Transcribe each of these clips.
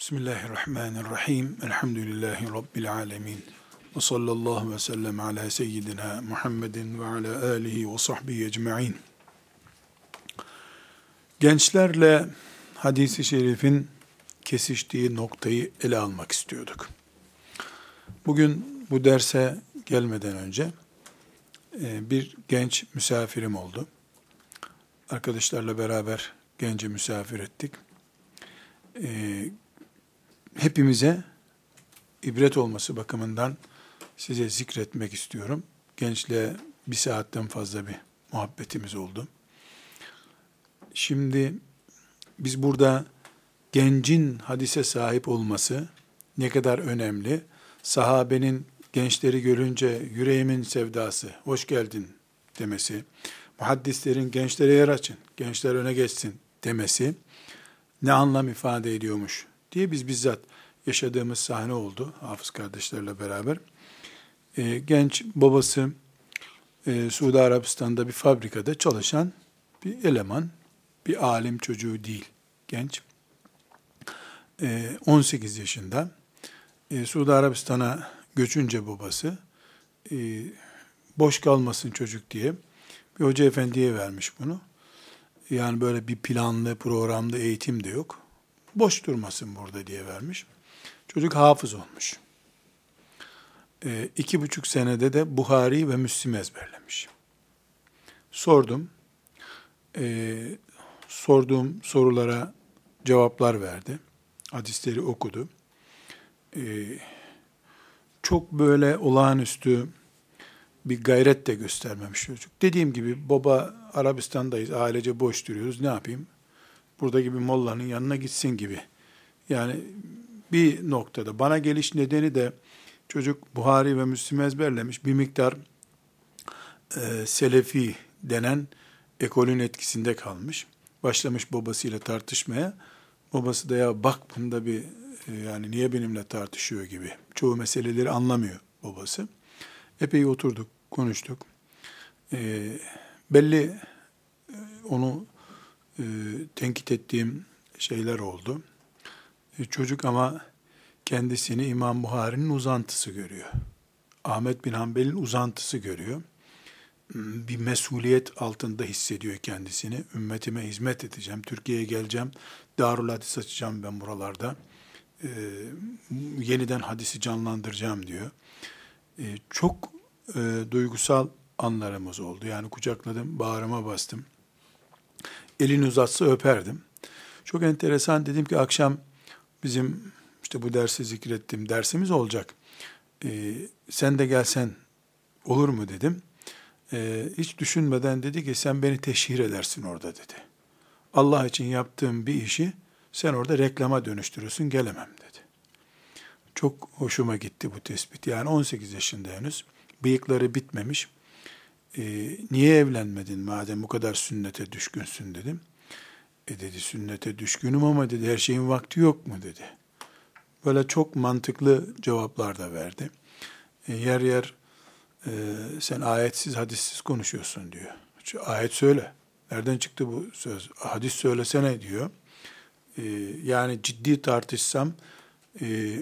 Bismillahirrahmanirrahim. Elhamdülillahi Rabbil alemin. Ve sallallahu ve sellem ala seyyidina Muhammedin ve ala alihi ve sahbihi ecma'in. Gençlerle hadisi şerifin kesiştiği noktayı ele almak istiyorduk. Bugün bu derse gelmeden önce e, bir genç misafirim oldu. Arkadaşlarla beraber genci misafir ettik. Hepimize ibret olması bakımından size zikretmek istiyorum. Gençle bir saatten fazla bir muhabbetimiz oldu. Şimdi biz burada gencin hadise sahip olması ne kadar önemli. Sahabenin gençleri görünce yüreğimin sevdası, hoş geldin demesi, muhaddislerin gençlere yer açın, gençler öne geçsin demesi ne anlam ifade ediyormuş diye biz bizzat yaşadığımız sahne oldu hafız kardeşlerle beraber. E, genç babası e, Suudi Arabistan'da bir fabrikada çalışan bir eleman, bir alim çocuğu değil, genç. E, 18 yaşında e, Suudi Arabistan'a göçünce babası e, boş kalmasın çocuk diye bir hoca efendiye vermiş bunu. Yani böyle bir planlı, programlı eğitim de yok. Boş durmasın burada diye vermiş. Çocuk hafız olmuş. E, iki buçuk senede de Buhari ve Müslim ezberlemiş. Sordum. E, sorduğum sorulara cevaplar verdi. Hadisleri okudu. E, çok böyle olağanüstü bir gayret de göstermemiş çocuk. Dediğim gibi baba Arabistan'dayız, ailece boş duruyoruz. Ne yapayım? Burada gibi mollanın yanına gitsin gibi. Yani bir noktada bana geliş nedeni de çocuk Buhari ve Müslim ezberlemiş bir miktar e, Selefi denen ekolün etkisinde kalmış. Başlamış babasıyla tartışmaya. Babası da ya bak bunda bir e, yani niye benimle tartışıyor gibi. Çoğu meseleleri anlamıyor babası. Epey oturduk, konuştuk. E, belli e, onu e, tenkit ettiğim şeyler oldu. E, çocuk ama kendisini İmam Buhari'nin uzantısı görüyor. Ahmet bin Hanbel'in uzantısı görüyor. Hmm, bir mesuliyet altında hissediyor kendisini. Ümmetime hizmet edeceğim, Türkiye'ye geleceğim, Darul Hadis açacağım ben buralarda. Ee, yeniden hadisi canlandıracağım diyor. Ee, çok e, duygusal anlarımız oldu. Yani kucakladım, bağrıma bastım. Elini uzatsa öperdim. Çok enteresan dedim ki akşam bizim işte bu dersi zikrettim dersimiz olacak. Ee, sen de gelsen olur mu dedim. Ee, hiç düşünmeden dedi ki sen beni teşhir edersin orada dedi. Allah için yaptığım bir işi sen orada reklama dönüştürürsün gelemem dedi. Çok hoşuma gitti bu tespit. Yani 18 yaşında henüz. Bıyıkları bitmemiş. Ee, niye evlenmedin madem bu kadar sünnete düşkünsün dedim. E dedi sünnete düşkünüm ama dedi her şeyin vakti yok mu dedi. Böyle çok mantıklı cevaplar da verdi. E, yer yer e, sen ayetsiz hadissiz konuşuyorsun diyor. Ayet söyle. Nereden çıktı bu söz? Hadis söylesene diyor. E, yani ciddi tartışsam e,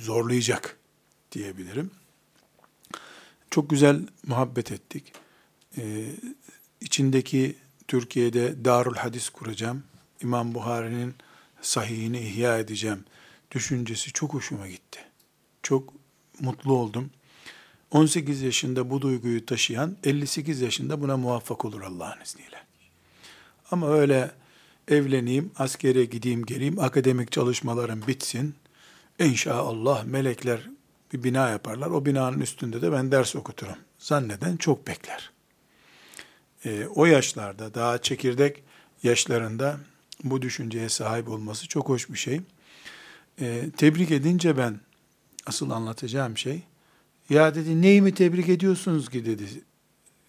zorlayacak diyebilirim. Çok güzel muhabbet ettik. E, içindeki Türkiye'de Darul Hadis kuracağım. İmam Buhari'nin sahihini ihya edeceğim düşüncesi çok hoşuma gitti. Çok mutlu oldum. 18 yaşında bu duyguyu taşıyan 58 yaşında buna muvaffak olur Allah'ın izniyle. Ama öyle evleneyim, askere gideyim, geleyim, akademik çalışmalarım bitsin. İnşallah melekler bir bina yaparlar. O binanın üstünde de ben ders okuturum. Zanneden çok bekler e, o yaşlarda daha çekirdek yaşlarında bu düşünceye sahip olması çok hoş bir şey. E, tebrik edince ben asıl anlatacağım şey ya dedi neyi mi tebrik ediyorsunuz ki dedi.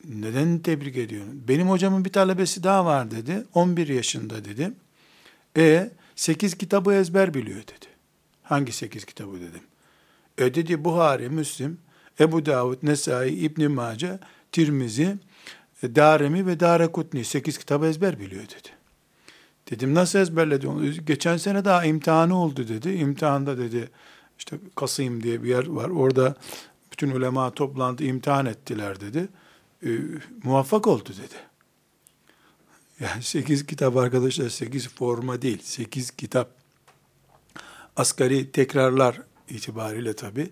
Neden tebrik ediyorsun? Benim hocamın bir talebesi daha var dedi. 11 yaşında dedi. E 8 kitabı ezber biliyor dedi. Hangi 8 kitabı dedim. E dedi Buhari, Müslim, Ebu Davud, Nesai, İbn Mace, Tirmizi, e, Daremi ve Darekutni sekiz kitabı ezber biliyor dedi. Dedim nasıl ezberledi onu? Geçen sene daha imtihanı oldu dedi. İmtihanda dedi işte Kasım diye bir yer var. Orada bütün ulema toplantı imtihan ettiler dedi. E, muvaffak oldu dedi. Yani sekiz kitap arkadaşlar sekiz forma değil. Sekiz kitap asgari tekrarlar itibariyle tabi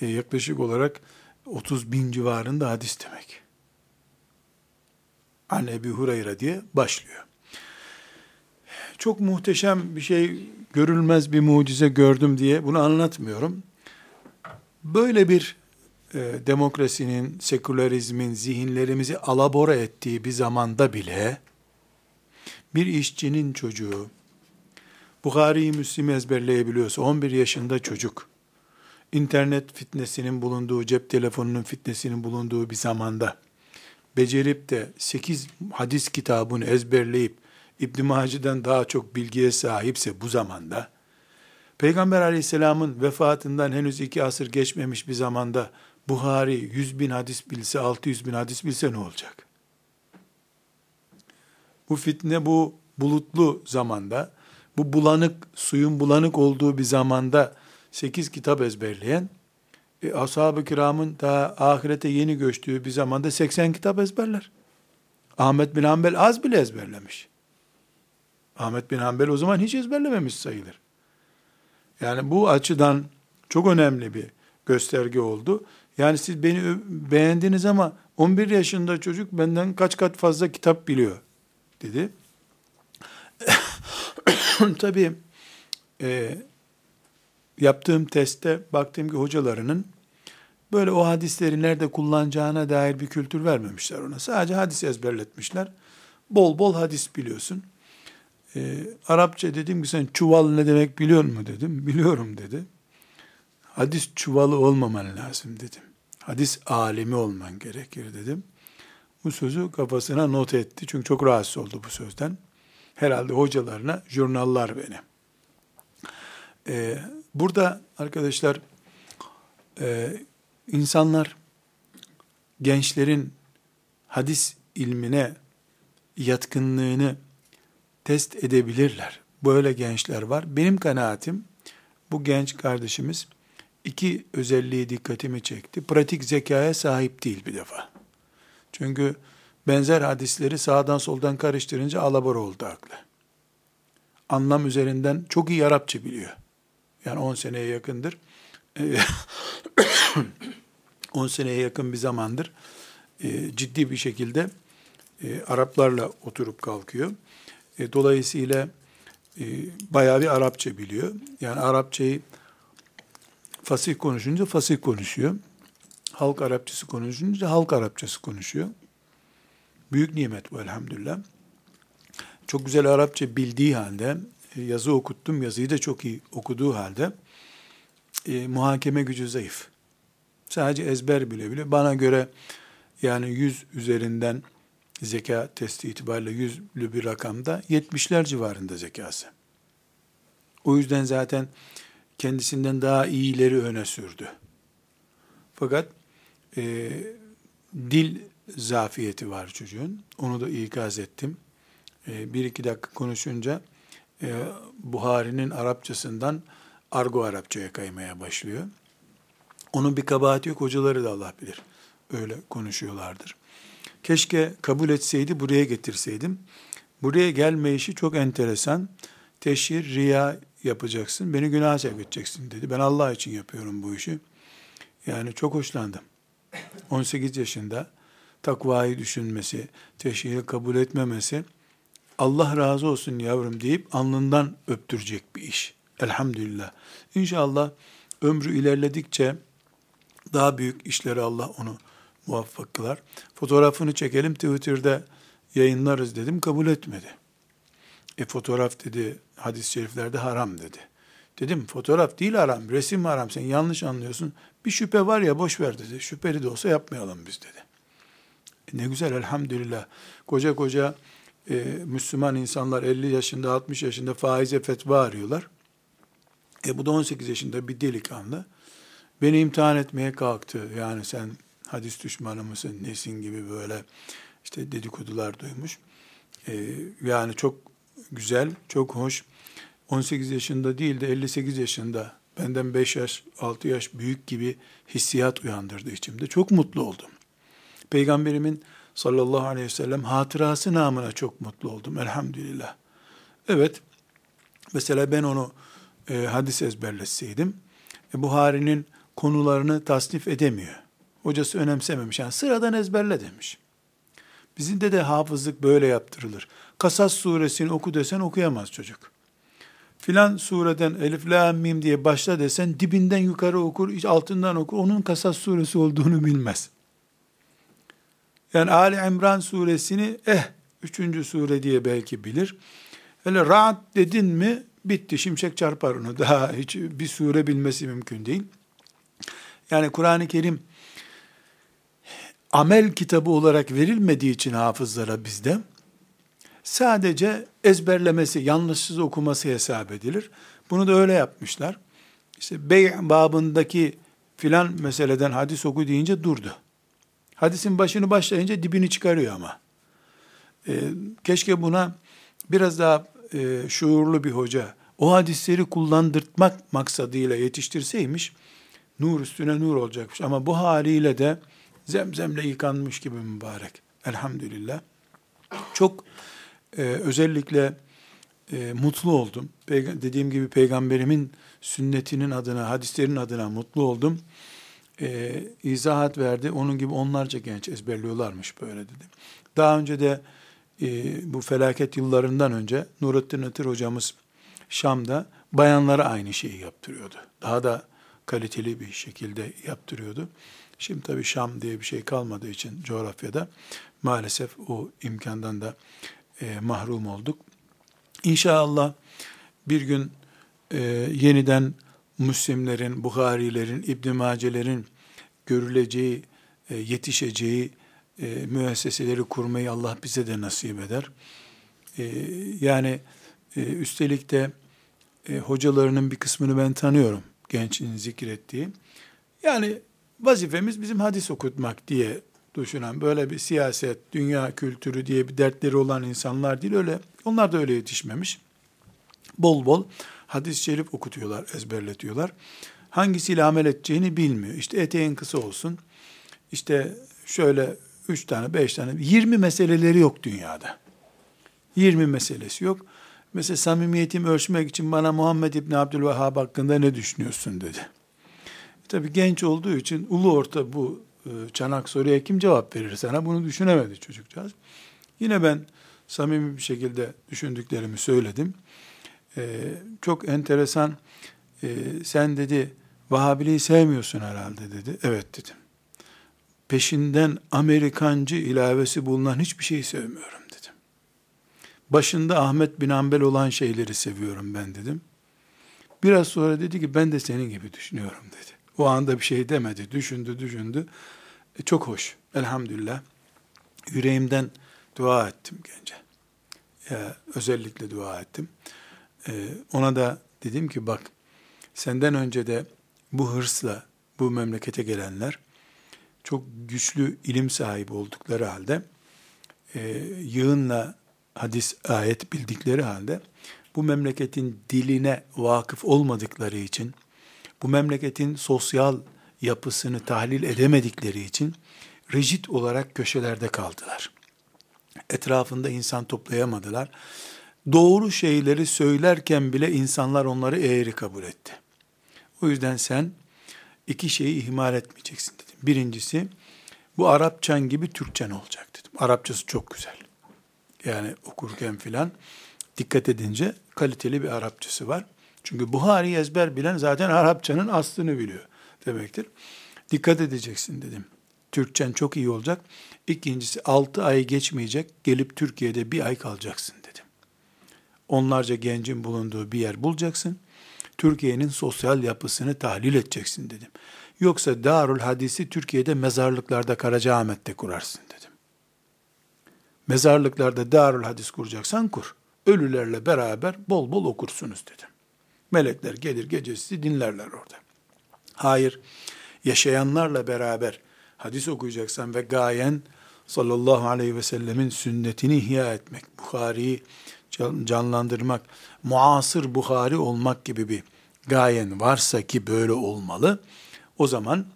e, yaklaşık olarak 30 bin civarında hadis demek. An Ebi Hureyre diye başlıyor. Çok muhteşem bir şey, görülmez bir mucize gördüm diye bunu anlatmıyorum. Böyle bir e, demokrasinin, sekülerizmin zihinlerimizi alabora ettiği bir zamanda bile bir işçinin çocuğu Bukhari'yi Müslim'i ezberleyebiliyorsa 11 yaşında çocuk internet fitnesinin bulunduğu, cep telefonunun fitnesinin bulunduğu bir zamanda becerip de 8 hadis kitabını ezberleyip İbn Maci'den daha çok bilgiye sahipse bu zamanda Peygamber aleyhisselamın vefatından henüz iki asır geçmemiş bir zamanda Buhari 100 bin hadis bilse, 600 bin hadis bilse ne olacak? Bu fitne bu bulutlu zamanda, bu bulanık, suyun bulanık olduğu bir zamanda 8 kitap ezberleyen, e, ashab-ı kiramın daha ahirete yeni göçtüğü bir zamanda 80 kitap ezberler. Ahmet bin Hanbel az bile ezberlemiş. Ahmet bin Hanbel o zaman hiç ezberlememiş sayılır. Yani bu açıdan çok önemli bir gösterge oldu. Yani siz beni beğendiniz ama 11 yaşında çocuk benden kaç kat fazla kitap biliyor dedi. Tabii e, yaptığım testte baktım ki hocalarının böyle o hadisleri nerede kullanacağına dair bir kültür vermemişler ona. Sadece hadis ezberletmişler. Bol bol hadis biliyorsun. E, Arapça dedim ki sen çuval ne demek biliyor mu dedim. Biliyorum dedi. Hadis çuvalı olmaman lazım dedim. Hadis alemi olman gerekir dedim. Bu sözü kafasına not etti. Çünkü çok rahatsız oldu bu sözden. Herhalde hocalarına jurnallar beni. Ee, burada arkadaşlar e, insanlar gençlerin hadis ilmine yatkınlığını test edebilirler. Böyle gençler var. Benim kanaatim bu genç kardeşimiz iki özelliği dikkatimi çekti. Pratik zekaya sahip değil bir defa. Çünkü benzer hadisleri sağdan soldan karıştırınca alabor oldu aklı. Anlam üzerinden çok iyi Arapça biliyor. Yani 10 seneye yakındır. 10 seneye yakın bir zamandır e, ciddi bir şekilde e, Araplarla oturup kalkıyor. E, dolayısıyla bayağı bir Arapça biliyor. Yani Arapçayı fasih konuşunca fasih konuşuyor. Halk Arapçası konuşunca halk Arapçası konuşuyor. Büyük nimet bu elhamdülillah. Çok güzel Arapça bildiği halde, yazı okuttum, yazıyı da çok iyi okuduğu halde e, muhakeme gücü zayıf. Sadece ezber bile bile. Bana göre yani 100 üzerinden zeka testi itibariyle yüzlü bir rakamda 70'ler civarında zekası. O yüzden zaten kendisinden daha iyileri öne sürdü. Fakat e, dil zafiyeti var çocuğun. Onu da ikaz ettim. E, bir iki dakika konuşunca e, Buhari'nin Arapçasından argo Arapçaya kaymaya başlıyor. Onun bir kabahati yok, hocaları da Allah bilir. Öyle konuşuyorlardır. Keşke kabul etseydi, buraya getirseydim. Buraya gelme işi çok enteresan. Teşhir, riya yapacaksın, beni günah sevk edeceksin dedi. Ben Allah için yapıyorum bu işi. Yani çok hoşlandım. 18 yaşında takvayı düşünmesi, teşhiri kabul etmemesi, Allah razı olsun yavrum deyip alnından öptürecek bir iş. Elhamdülillah. İnşallah ömrü ilerledikçe daha büyük işleri Allah onu muvaffak kılar. Fotoğrafını çekelim Twitter'da yayınlarız dedim kabul etmedi. E fotoğraf dedi hadis-i şeriflerde haram dedi. Dedim fotoğraf değil haram, resim haram sen yanlış anlıyorsun. Bir şüphe var ya boş ver dedi. Şüpheli de olsa yapmayalım biz dedi. E ne güzel elhamdülillah. Koca koca e, Müslüman insanlar 50 yaşında 60 yaşında faize fetva arıyorlar. E bu da 18 yaşında bir delikanlı. Beni imtihan etmeye kalktı. Yani sen hadis düşmanı mısın, nesin gibi böyle işte dedikodular duymuş. E, yani çok güzel, çok hoş. 18 yaşında değil de 58 yaşında benden 5 yaş, 6 yaş büyük gibi hissiyat uyandırdı içimde. Çok mutlu oldum. Peygamberimin sallallahu aleyhi ve sellem hatırası namına çok mutlu oldum elhamdülillah. Evet, mesela ben onu e, hadis ezberletseydim, e, Buhari'nin konularını tasnif edemiyor. Hocası önemsememiş. Yani sıradan ezberle demiş. Bizim de de hafızlık böyle yaptırılır. Kasas suresini oku desen okuyamaz çocuk. Filan sureden elif la mim diye başla desen dibinden yukarı okur, altından okur. Onun Kasas suresi olduğunu bilmez. Yani Ali İmran suresini eh üçüncü sure diye belki bilir. Öyle rahat dedin mi bitti şimşek çarpar onu. Daha hiç bir sure bilmesi mümkün değil. Yani Kur'an-ı Kerim amel kitabı olarak verilmediği için hafızlara bizde sadece ezberlemesi, yanlışsız okuması hesap edilir. Bunu da öyle yapmışlar. İşte bey babındaki filan meseleden hadis oku deyince durdu. Hadisin başını başlayınca dibini çıkarıyor ama. E, keşke buna biraz daha e, şuurlu bir hoca o hadisleri kullandırtmak maksadıyla yetiştirseymiş, nur üstüne nur olacakmış. Ama bu haliyle de zemzemle yıkanmış gibi mübarek. Elhamdülillah. Çok e, özellikle e, mutlu oldum. Peyg- dediğim gibi peygamberimin sünnetinin adına, hadislerin adına mutlu oldum. E, izahat verdi. Onun gibi onlarca genç ezberliyorlarmış böyle dedi. Daha önce de e, bu felaket yıllarından önce Nurettin Atır hocamız Şam'da bayanlara aynı şeyi yaptırıyordu. Daha da kaliteli bir şekilde yaptırıyordu. Şimdi tabii Şam diye bir şey kalmadığı için coğrafyada maalesef o imkandan da e, mahrum olduk. İnşallah bir gün e, yeniden Müslimlerin, Buharilerin, İbn Macelerin görüleceği, e, yetişeceği e, müesseseleri kurmayı Allah bize de nasip eder. E, yani üstelik de hocalarının bir kısmını ben tanıyorum, gençin zikrettiği. Yani vazifemiz bizim hadis okutmak diye düşünen, böyle bir siyaset, dünya kültürü diye bir dertleri olan insanlar değil, öyle. Onlar da öyle yetişmemiş. Bol bol hadis-i şerif okutuyorlar, ezberletiyorlar. Hangisiyle amel edeceğini bilmiyor. İşte eteğin kısa olsun, işte şöyle üç tane, beş tane, yirmi meseleleri yok dünyada. Yirmi meselesi yok. Mesela samimiyetimi ölçmek için bana Muhammed İbni Abdülvehhab hakkında ne düşünüyorsun dedi. Tabi genç olduğu için ulu orta bu e, çanak soruya kim cevap verir sana bunu düşünemedi çocukcağız. Yine ben samimi bir şekilde düşündüklerimi söyledim. Ee, çok enteresan e, sen dedi Vahabiliği sevmiyorsun herhalde dedi. Evet dedim. Peşinden Amerikancı ilavesi bulunan hiçbir şeyi sevmiyorum dedim. Başında Ahmet bin Ambel olan şeyleri seviyorum ben dedim. Biraz sonra dedi ki ben de senin gibi düşünüyorum dedi. O anda bir şey demedi. Düşündü, düşündü. E, çok hoş. Elhamdülillah. Yüreğimden dua ettim gence. E, özellikle dua ettim. E, ona da dedim ki bak senden önce de bu hırsla bu memlekete gelenler çok güçlü ilim sahibi oldukları halde e, yığınla hadis ayet bildikleri halde bu memleketin diline vakıf olmadıkları için bu memleketin sosyal yapısını tahlil edemedikleri için rigid olarak köşelerde kaldılar. Etrafında insan toplayamadılar. Doğru şeyleri söylerken bile insanlar onları eğri kabul etti. O yüzden sen iki şeyi ihmal etmeyeceksin dedim. Birincisi bu Arapçan gibi Türkçen olacak dedim. Arapçası çok güzel. Yani okurken filan dikkat edince kaliteli bir Arapçası var. Çünkü Buhari ezber bilen zaten Arapçanın aslını biliyor demektir. Dikkat edeceksin dedim. Türkçen çok iyi olacak. İkincisi altı ay geçmeyecek. Gelip Türkiye'de bir ay kalacaksın dedim. Onlarca gencin bulunduğu bir yer bulacaksın. Türkiye'nin sosyal yapısını tahlil edeceksin dedim. Yoksa Darul Hadis'i Türkiye'de mezarlıklarda Karacaahmet'te kurarsın dedim. Mezarlıklarda Darul Hadis kuracaksan kur. Ölülerle beraber bol bol okursunuz dedim. Melekler gelir gecesi dinlerler orada. Hayır, yaşayanlarla beraber hadis okuyacaksan ve gayen sallallahu aleyhi ve sellemin sünnetini ihya etmek, Bukhari'yi canlandırmak, muasır Buhari olmak gibi bir gayen varsa ki böyle olmalı, o zaman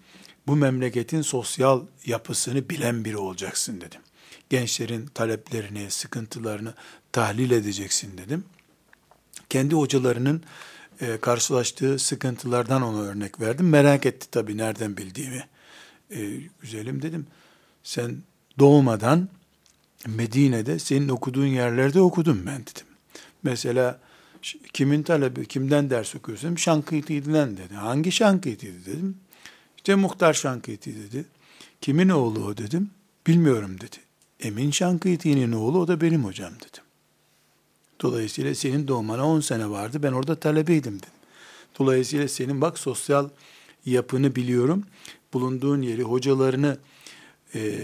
bu memleketin sosyal yapısını bilen biri olacaksın dedim. Gençlerin taleplerini, sıkıntılarını tahlil edeceksin dedim. Kendi hocalarının e, karşılaştığı sıkıntılardan ona örnek verdim. Merak etti tabii nereden bildiğimi. E, güzelim dedim. Sen doğmadan Medine'de senin okuduğun yerlerde okudum ben dedim. Mesela kimin talebi, kimden ders okuyorsun? Şankiti'den dedi. Hangi Şankiti dedim. İşte Muhtar Şankiti dedi. Kimin oğlu o dedim. Bilmiyorum dedi. Emin Şankiti'nin oğlu o da benim hocam dedim. Dolayısıyla senin doğmana 10 sene vardı. Ben orada talebeydim dedim. Dolayısıyla senin bak sosyal yapını biliyorum. Bulunduğun yeri, hocalarını e,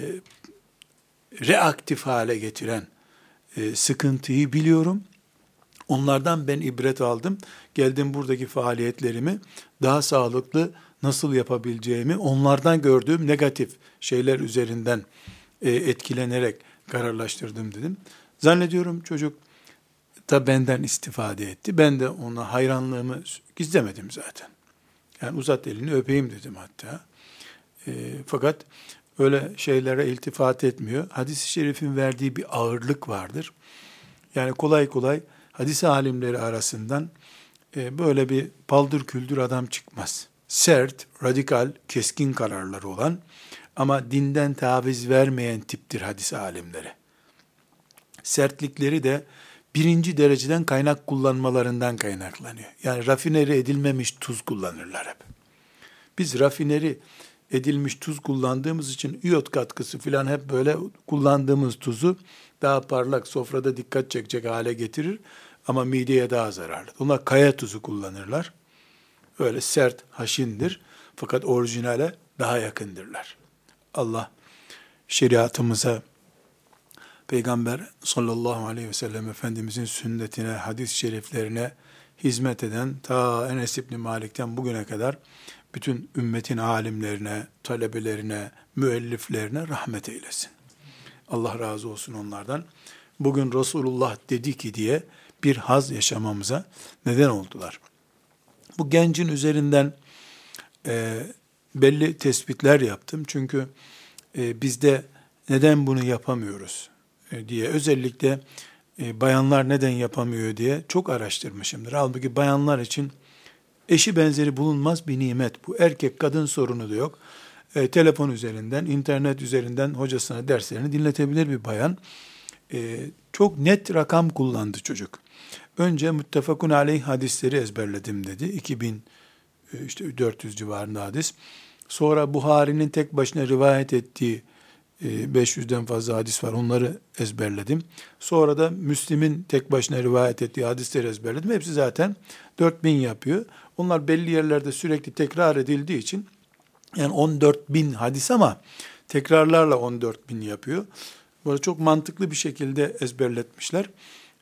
reaktif hale getiren e, sıkıntıyı biliyorum. Onlardan ben ibret aldım. Geldim buradaki faaliyetlerimi daha sağlıklı nasıl yapabileceğimi onlardan gördüğüm negatif şeyler üzerinden e, etkilenerek kararlaştırdım dedim. Zannediyorum çocuk da benden istifade etti. Ben de ona hayranlığımı gizlemedim zaten. Yani uzat elini öpeyim dedim hatta. E, fakat öyle şeylere iltifat etmiyor. Hadis-i şerifin verdiği bir ağırlık vardır. Yani kolay kolay hadis alimleri arasından e, böyle bir paldır küldür adam çıkmaz. Sert, radikal, keskin kararları olan ama dinden taviz vermeyen tiptir hadis alimleri. Sertlikleri de birinci dereceden kaynak kullanmalarından kaynaklanıyor. Yani rafineri edilmemiş tuz kullanırlar hep. Biz rafineri edilmiş tuz kullandığımız için iyot katkısı filan hep böyle kullandığımız tuzu daha parlak sofrada dikkat çekecek hale getirir ama mideye daha zararlı. Onlar kaya tuzu kullanırlar. Öyle sert, haşindir fakat orijinale daha yakındırlar. Allah şeriatımıza Peygamber sallallahu aleyhi ve sellem Efendimizin sünnetine, hadis-i şeriflerine hizmet eden ta Enes İbni Malik'ten bugüne kadar bütün ümmetin alimlerine, talebelerine, müelliflerine rahmet eylesin. Allah razı olsun onlardan. Bugün Resulullah dedi ki diye bir haz yaşamamıza neden oldular. Bu gencin üzerinden e, belli tespitler yaptım. Çünkü e, bizde neden bunu yapamıyoruz e, diye özellikle e, bayanlar neden yapamıyor diye çok araştırmışımdır. Halbuki bayanlar için eşi benzeri bulunmaz bir nimet bu. Erkek kadın sorunu da yok. E, telefon üzerinden, internet üzerinden hocasına derslerini dinletebilir bir bayan. E, çok net rakam kullandı çocuk. Önce muttefakun aleyh hadisleri ezberledim dedi. 2000 e, işte 400 civarında hadis. Sonra Buhari'nin tek başına rivayet ettiği 500'den e, fazla hadis var. Onları ezberledim. Sonra da Müslim'in tek başına rivayet ettiği hadisleri ezberledim. Hepsi zaten 4000 yapıyor. Onlar belli yerlerde sürekli tekrar edildiği için yani 14 bin hadis ama tekrarlarla 14 bin yapıyor. Böyle çok mantıklı bir şekilde ezberletmişler.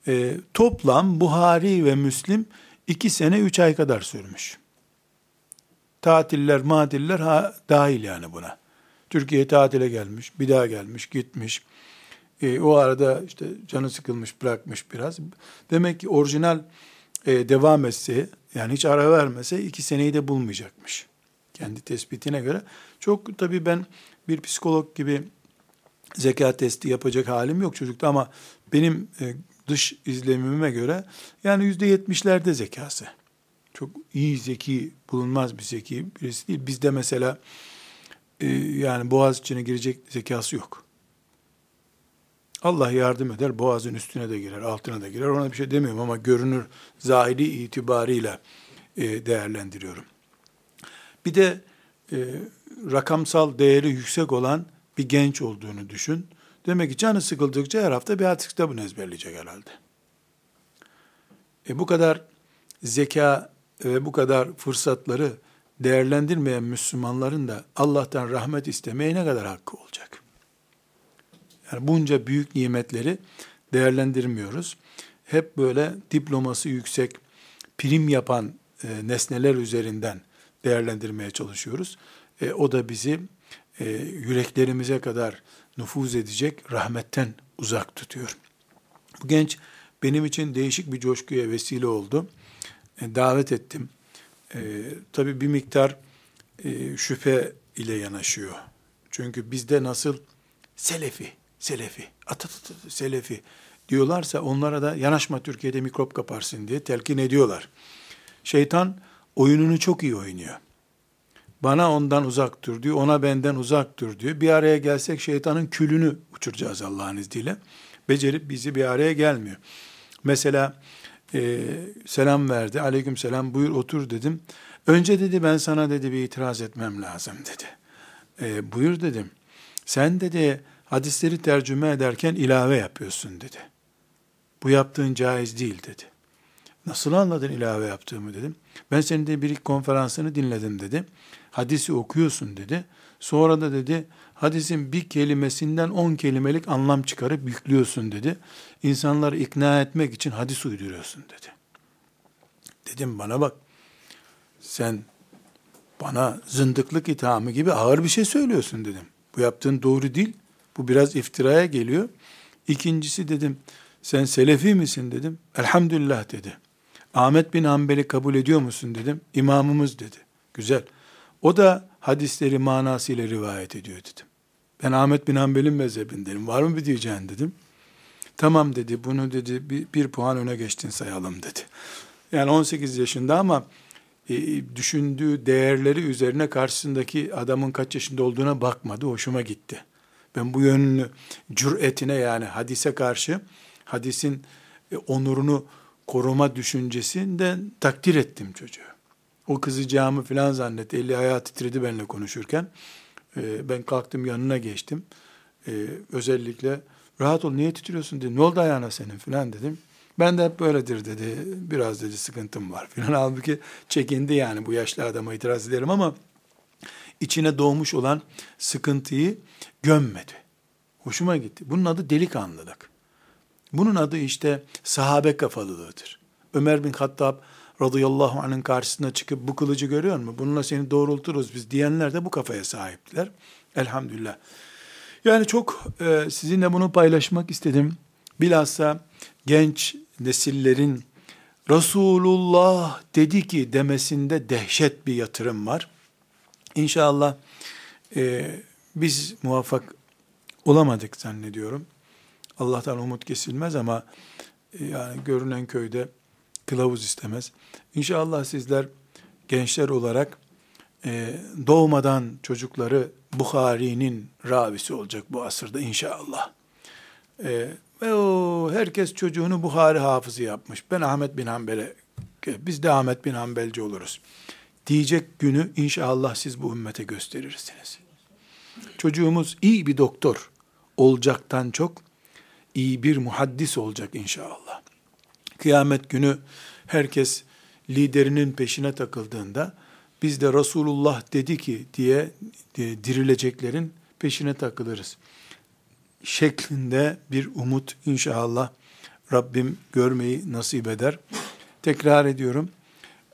E, toplam Buhari ve Müslim iki sene üç ay kadar sürmüş. Tatiller, matiller ha, dahil yani buna. Türkiye tatile gelmiş, bir daha gelmiş, gitmiş. E, o arada işte canı sıkılmış, bırakmış biraz. Demek ki orijinal e, devam etse, yani hiç ara vermese iki seneyi de bulmayacakmış. Kendi tespitine göre. Çok tabii ben bir psikolog gibi zeka testi yapacak halim yok çocukta ama benim e, dış izlemime göre yani yüzde yetmişlerde zekası. Çok iyi zeki bulunmaz bir zeki birisi değil. Bizde mesela e, yani boğaz içine girecek zekası yok. Allah yardım eder, boğazın üstüne de girer, altına da girer. Ona bir şey demiyorum ama görünür zahiri itibarıyla e, değerlendiriyorum. Bir de e, rakamsal değeri yüksek olan bir genç olduğunu düşün. Demek ki canı sıkıldıkça her hafta bir hadis kitabını ezberleyecek herhalde. E bu kadar zeka ve bu kadar fırsatları değerlendirmeyen Müslümanların da Allah'tan rahmet istemeye ne kadar hakkı olacak? Yani bunca büyük nimetleri değerlendirmiyoruz. Hep böyle diploması yüksek, prim yapan e, nesneler üzerinden değerlendirmeye çalışıyoruz. E, o da bizi e, yüreklerimize kadar nüfuz edecek rahmetten uzak tutuyor. Bu genç benim için değişik bir coşkuya vesile oldu. E, davet ettim. E, tabii bir miktar e, şüphe ile yanaşıyor. Çünkü bizde nasıl selefi, selefi, atat selefi diyorlarsa onlara da yanaşma Türkiye'de mikrop kaparsın diye telkin ediyorlar. Şeytan oyununu çok iyi oynuyor. Bana ondan uzak dur diyor, ona benden uzak dur diyor. Bir araya gelsek şeytanın külünü uçuracağız Allah'ın izniyle. Becerip bizi bir araya gelmiyor. Mesela e, selam verdi, aleyküm selam buyur otur dedim. Önce dedi ben sana dedi bir itiraz etmem lazım dedi. E, buyur dedim. Sen dedi hadisleri tercüme ederken ilave yapıyorsun dedi. Bu yaptığın caiz değil dedi. Nasıl anladın ilave yaptığımı dedim. Ben senin de bir konferansını dinledim dedi. Hadisi okuyorsun dedi. Sonra da dedi hadisin bir kelimesinden on kelimelik anlam çıkarıp yüklüyorsun dedi. İnsanları ikna etmek için hadis uyduruyorsun dedi. Dedim bana bak sen bana zındıklık ithamı gibi ağır bir şey söylüyorsun dedim. Bu yaptığın doğru değil. Bu biraz iftiraya geliyor. İkincisi dedim sen selefi misin dedim. Elhamdülillah dedi. Ahmet bin Hanbel'i kabul ediyor musun dedim. İmamımız dedi. Güzel. O da hadisleri manasıyla rivayet ediyor dedim. Ben Ahmet bin Hanbel'in mezhebindenim. Var mı bir diyeceğin dedim. Tamam dedi. Bunu dedi bir, bir puan öne geçtin sayalım dedi. Yani 18 yaşında ama e, düşündüğü değerleri üzerine karşısındaki adamın kaç yaşında olduğuna bakmadı. Hoşuma gitti. Ben bu yönünü cüretine yani hadise karşı hadisin e, onurunu koruma düşüncesinden takdir ettim çocuğu. O kızacağımı filan zannetti. Eli ayağı titredi benimle konuşurken. Ee, ben kalktım yanına geçtim. Ee, özellikle rahat ol niye titriyorsun dedi. Ne oldu ayağına senin filan dedim. Ben de hep böyledir dedi. Biraz dedi sıkıntım var filan. Halbuki çekindi yani bu yaşlı adama itiraz ederim ama içine doğmuş olan sıkıntıyı gömmedi. Hoşuma gitti. Bunun adı delikanlılık. Bunun adı işte sahabe kafalılığıdır. Ömer bin Hattab radıyallahu anh'ın karşısına çıkıp bu kılıcı görüyor musun? Bununla seni doğrulturuz biz diyenler de bu kafaya sahiptiler. Elhamdülillah. Yani çok e, sizinle bunu paylaşmak istedim. Bilhassa genç nesillerin Resulullah dedi ki demesinde dehşet bir yatırım var. İnşallah e, biz muvaffak olamadık zannediyorum. Allah'tan umut kesilmez ama e, yani görünen köyde kılavuz istemez. İnşallah sizler gençler olarak e, doğmadan çocukları Bukhari'nin ravisi olacak bu asırda inşallah. E, ve o herkes çocuğunu Bukhari hafızı yapmış. Ben Ahmet bin Hanbel'e, biz de Ahmet bin Hanbelci oluruz. Diyecek günü inşallah siz bu ümmete gösterirsiniz. Çocuğumuz iyi bir doktor olacaktan çok iyi bir muhaddis olacak inşallah. Kıyamet günü herkes liderinin peşine takıldığında biz de Resulullah dedi ki diye dirileceklerin peşine takılırız. Şeklinde bir umut inşallah Rabbim görmeyi nasip eder. Tekrar ediyorum.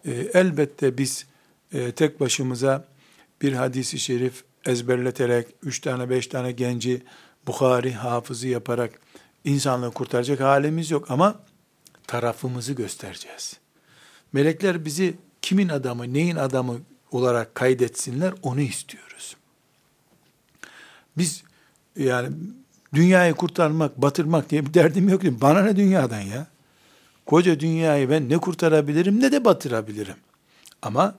E, elbette biz e, tek başımıza bir hadisi şerif ezberleterek, üç tane beş tane genci Bukhari hafızı yaparak insanlığı kurtaracak halimiz yok ama tarafımızı göstereceğiz. Melekler bizi kimin adamı, neyin adamı olarak kaydetsinler onu istiyoruz. Biz yani dünyayı kurtarmak, batırmak diye bir derdim yok. Bana ne dünyadan ya? Koca dünyayı ben ne kurtarabilirim ne de batırabilirim. Ama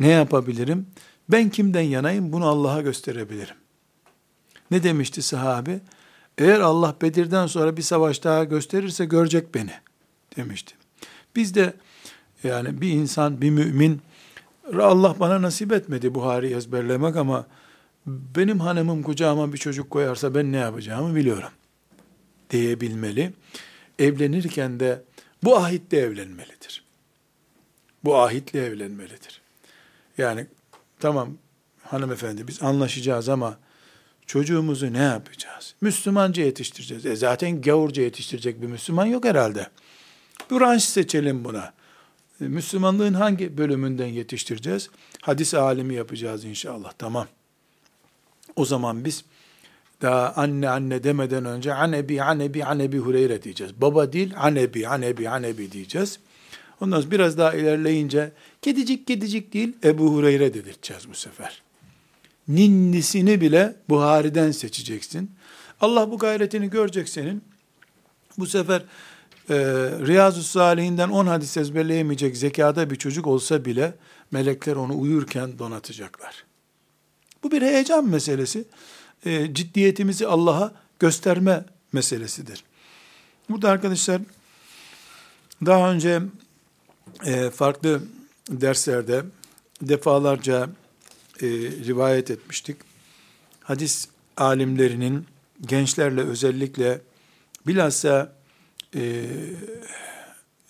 ne yapabilirim? Ben kimden yanayım bunu Allah'a gösterebilirim. Ne demişti sahabe? Eğer Allah Bedir'den sonra bir savaş daha gösterirse görecek beni demişti. Biz de yani bir insan, bir mümin Allah bana nasip etmedi Buhari ezberlemek ama benim hanımım kucağıma bir çocuk koyarsa ben ne yapacağımı biliyorum diyebilmeli. Evlenirken de bu ahitle evlenmelidir. Bu ahitle evlenmelidir. Yani tamam hanımefendi biz anlaşacağız ama Çocuğumuzu ne yapacağız? Müslümanca yetiştireceğiz. E zaten gavurca yetiştirecek bir Müslüman yok herhalde. Branş seçelim buna. E, Müslümanlığın hangi bölümünden yetiştireceğiz? Hadis alimi yapacağız inşallah. Tamam. O zaman biz Daha anne anne demeden önce anebi anebi anebi Hureyre diyeceğiz. Baba değil anebi anebi anebi diyeceğiz. Ondan sonra biraz daha ilerleyince kedicik kedicik değil Ebu Hureyre dedirteceğiz bu sefer. Ninnisini bile Buhari'den seçeceksin. Allah bu gayretini görecek senin. Bu sefer e, Riyazu Salihinden 10 hadis ezberleyemeyecek zekada bir çocuk olsa bile melekler onu uyurken donatacaklar. Bu bir heyecan meselesi. E, ciddiyetimizi Allah'a gösterme meselesidir. Burada arkadaşlar daha önce e, farklı derslerde defalarca e, rivayet etmiştik. Hadis alimlerinin gençlerle özellikle bilhassa e,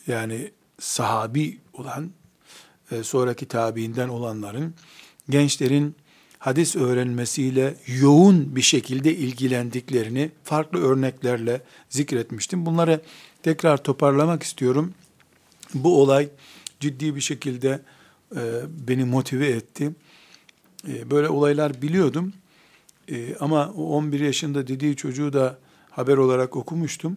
yani sahabi olan e, sonraki tabiinden olanların gençlerin hadis öğrenmesiyle yoğun bir şekilde ilgilendiklerini farklı örneklerle zikretmiştim. Bunları tekrar toparlamak istiyorum. Bu olay ciddi bir şekilde e, beni motive etti. E, böyle olaylar biliyordum. E, ama o 11 yaşında dediği çocuğu da haber olarak okumuştum.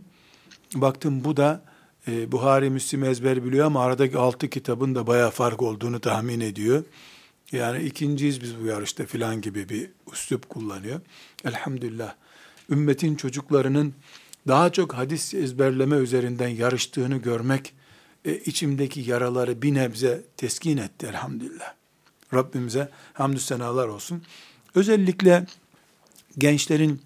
Baktım bu da e, Buhari Müslim ezber biliyor ama aradaki altı kitabın da bayağı fark olduğunu tahmin ediyor. Yani ikinciyiz biz bu yarışta filan gibi bir üslup kullanıyor. Elhamdülillah. Ümmetin çocuklarının daha çok hadis ezberleme üzerinden yarıştığını görmek e, içimdeki yaraları bir nebze teskin etti elhamdülillah. Rabbimize hamdü senalar olsun. Özellikle gençlerin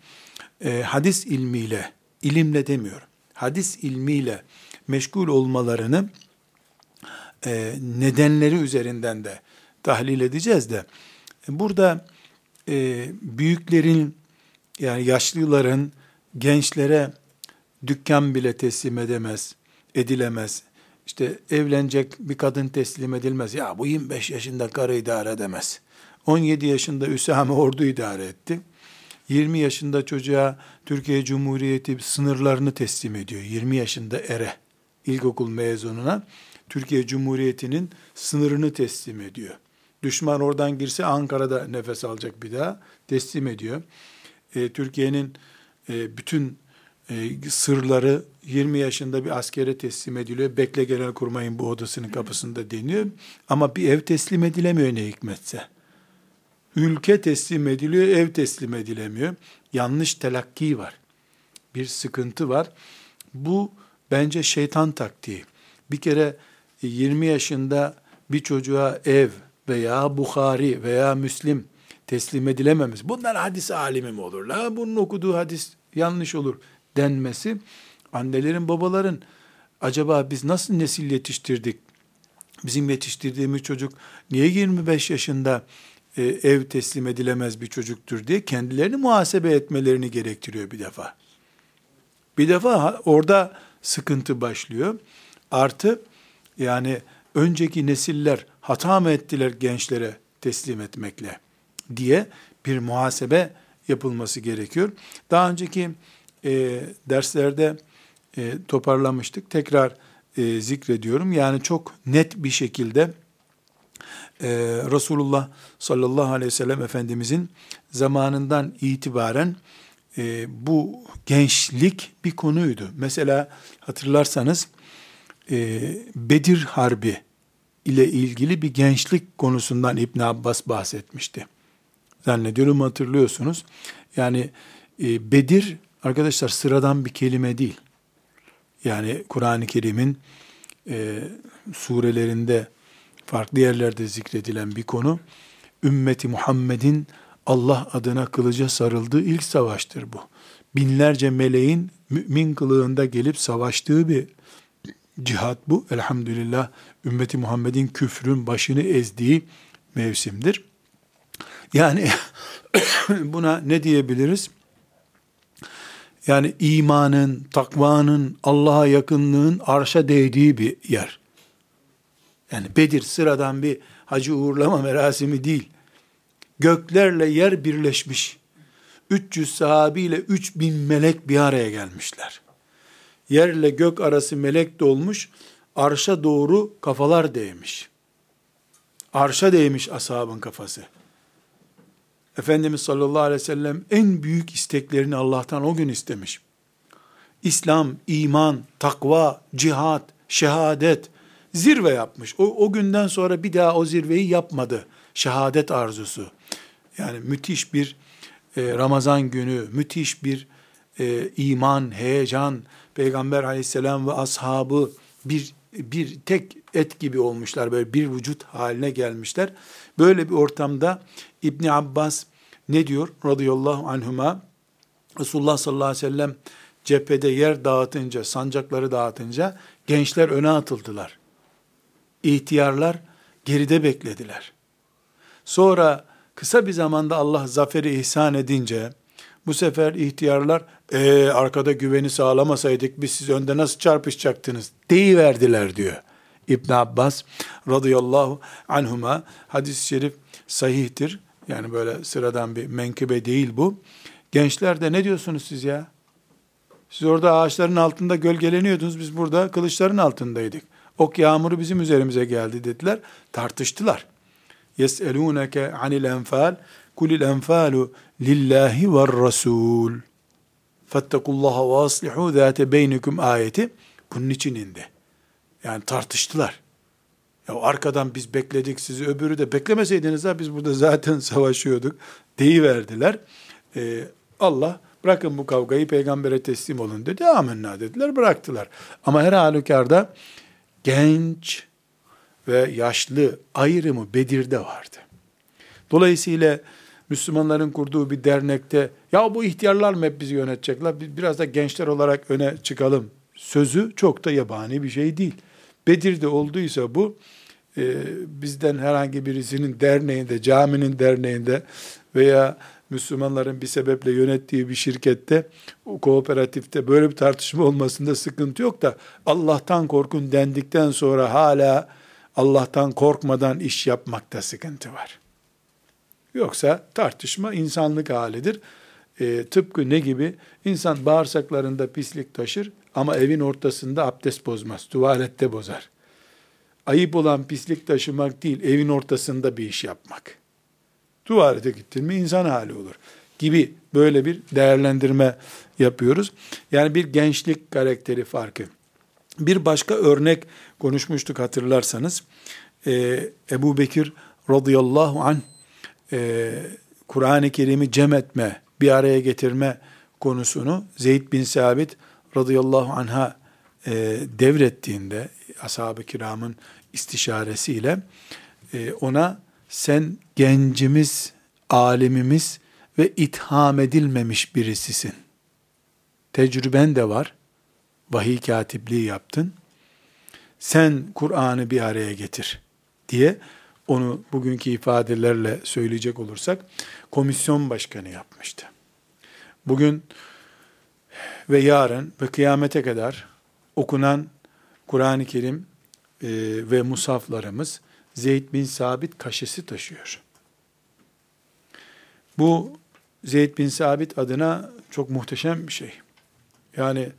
e, hadis ilmiyle, ilimle demiyorum, hadis ilmiyle meşgul olmalarını e, nedenleri üzerinden de tahlil edeceğiz de e, burada e, büyüklerin yani yaşlıların gençlere dükkan bile teslim edemez, edilemez. İşte evlenecek bir kadın teslim edilmez. Ya bu 25 yaşında karı idare edemez. 17 yaşında Üsame ordu idare etti. 20 yaşında çocuğa Türkiye Cumhuriyeti sınırlarını teslim ediyor. 20 yaşında ere, ilkokul mezununa Türkiye Cumhuriyeti'nin sınırını teslim ediyor. Düşman oradan girse Ankara'da nefes alacak bir daha teslim ediyor. E, Türkiye'nin e, bütün e, sırları 20 yaşında bir askere teslim ediliyor. Bekle genel kurmayın bu odasının kapısında deniyor. Ama bir ev teslim edilemiyor ne hikmetse. Ülke teslim ediliyor, ev teslim edilemiyor. Yanlış telakki var. Bir sıkıntı var. Bu bence şeytan taktiği. Bir kere 20 yaşında bir çocuğa ev veya Bukhari veya Müslim teslim edilememiz. Bunlar hadis alimi mi olur? La bunun okuduğu hadis yanlış olur denmesi. Annelerin, babaların acaba biz nasıl nesil yetiştirdik? Bizim yetiştirdiğimiz çocuk niye 25 yaşında e, ev teslim edilemez bir çocuktur diye kendilerini muhasebe etmelerini gerektiriyor bir defa. Bir defa orada sıkıntı başlıyor. Artı yani önceki nesiller hata mı ettiler gençlere teslim etmekle diye bir muhasebe yapılması gerekiyor. Daha önceki e, derslerde e, toparlamıştık. Tekrar e, zikrediyorum. Yani çok net bir şekilde e, Resulullah sallallahu aleyhi ve sellem Efendimizin zamanından itibaren e, bu gençlik bir konuydu. Mesela hatırlarsanız e, Bedir Harbi ile ilgili bir gençlik konusundan İbn Abbas bahsetmişti. Zannediyorum hatırlıyorsunuz. Yani e, Bedir arkadaşlar sıradan bir kelime değil. Yani Kur'an-ı Kerim'in e, surelerinde farklı yerlerde zikredilen bir konu. Ümmeti Muhammed'in Allah adına kılıca sarıldığı ilk savaştır bu. Binlerce meleğin mümin kılığında gelip savaştığı bir cihat bu. Elhamdülillah ümmeti Muhammed'in küfrün başını ezdiği mevsimdir. Yani buna ne diyebiliriz? Yani imanın, takvanın, Allah'a yakınlığın arşa değdiği bir yer. Yani Bedir sıradan bir hacı uğurlama merasimi değil. Göklerle yer birleşmiş. 300 sahabiyle 3000 melek bir araya gelmişler. Yerle gök arası melek dolmuş, arşa doğru kafalar değmiş. Arşa değmiş ashabın kafası. Efendimiz sallallahu aleyhi ve sellem en büyük isteklerini Allah'tan o gün istemiş. İslam, iman, takva, cihat, şehadet zirve yapmış. O, o günden sonra bir daha o zirveyi yapmadı. Şehadet arzusu. Yani müthiş bir e, Ramazan günü, müthiş bir e, iman, heyecan, Peygamber aleyhisselam ve ashabı bir bir tek et gibi olmuşlar, böyle bir vücut haline gelmişler. Böyle bir ortamda İbni Abbas ne diyor radıyallahu anhuma? Resulullah sallallahu aleyhi ve sellem cephede yer dağıtınca, sancakları dağıtınca gençler öne atıldılar. İhtiyarlar geride beklediler. Sonra kısa bir zamanda Allah zaferi ihsan edince bu sefer ihtiyarlar e, arkada güveni sağlamasaydık biz siz önde nasıl çarpışacaktınız deyiverdiler diyor. İbn Abbas radıyallahu anhuma hadis-i şerif sahihtir. Yani böyle sıradan bir menkıbe değil bu. Gençler de ne diyorsunuz siz ya? Siz orada ağaçların altında gölgeleniyordunuz. Biz burada kılıçların altındaydık. Ok yağmuru bizim üzerimize geldi dediler. Tartıştılar. Anil enfal. Kulil enfalu lillahi ve rasul. Fettekullaha ve aslihu zâte beynikum ayeti. Bunun için indi. Yani tartıştılar. Ya arkadan biz bekledik sizi öbürü de beklemeseydiniz ha biz burada zaten savaşıyorduk deyiverdiler. Ee, Allah bırakın bu kavgayı peygambere teslim olun dedi. Amenna dediler bıraktılar. Ama her halükarda genç ve yaşlı ayrımı Bedir'de vardı. Dolayısıyla Müslümanların kurduğu bir dernekte ya bu ihtiyarlar mı hep bizi yönetecekler? Biraz da gençler olarak öne çıkalım. Sözü çok da yabani bir şey değil. Bedir'de olduysa bu e, bizden herhangi birisinin derneğinde, caminin derneğinde veya Müslümanların bir sebeple yönettiği bir şirkette, kooperatifte böyle bir tartışma olmasında sıkıntı yok da Allah'tan korkun dendikten sonra hala Allah'tan korkmadan iş yapmakta sıkıntı var. Yoksa tartışma insanlık halidir. E, tıpkı ne gibi? İnsan bağırsaklarında pislik taşır ama evin ortasında abdest bozmaz, tuvalette bozar. Ayıp olan pislik taşımak değil, evin ortasında bir iş yapmak. Tuvalete gittin mi insan hali olur gibi böyle bir değerlendirme yapıyoruz. Yani bir gençlik karakteri farkı. Bir başka örnek konuşmuştuk hatırlarsanız. Ee, Ebu Bekir radıyallahu anh e, Kur'an-ı Kerim'i cem etme, bir araya getirme konusunu Zeyd bin Sabit radıyallahu anh'a e, devrettiğinde ashab-ı kiramın istişaresiyle e, ona sen gencimiz, alimimiz ve itham edilmemiş birisisin. Tecrüben de var. Vahiy katipliği yaptın. Sen Kur'an'ı bir araya getir diye onu bugünkü ifadelerle söyleyecek olursak komisyon başkanı yapmıştı. Bugün ve yarın ve kıyamete kadar okunan Kur'an-ı Kerim e, ve musaflarımız Zeyd bin Sabit kaşesi taşıyor. Bu Zeyd bin Sabit adına çok muhteşem bir şey. Yani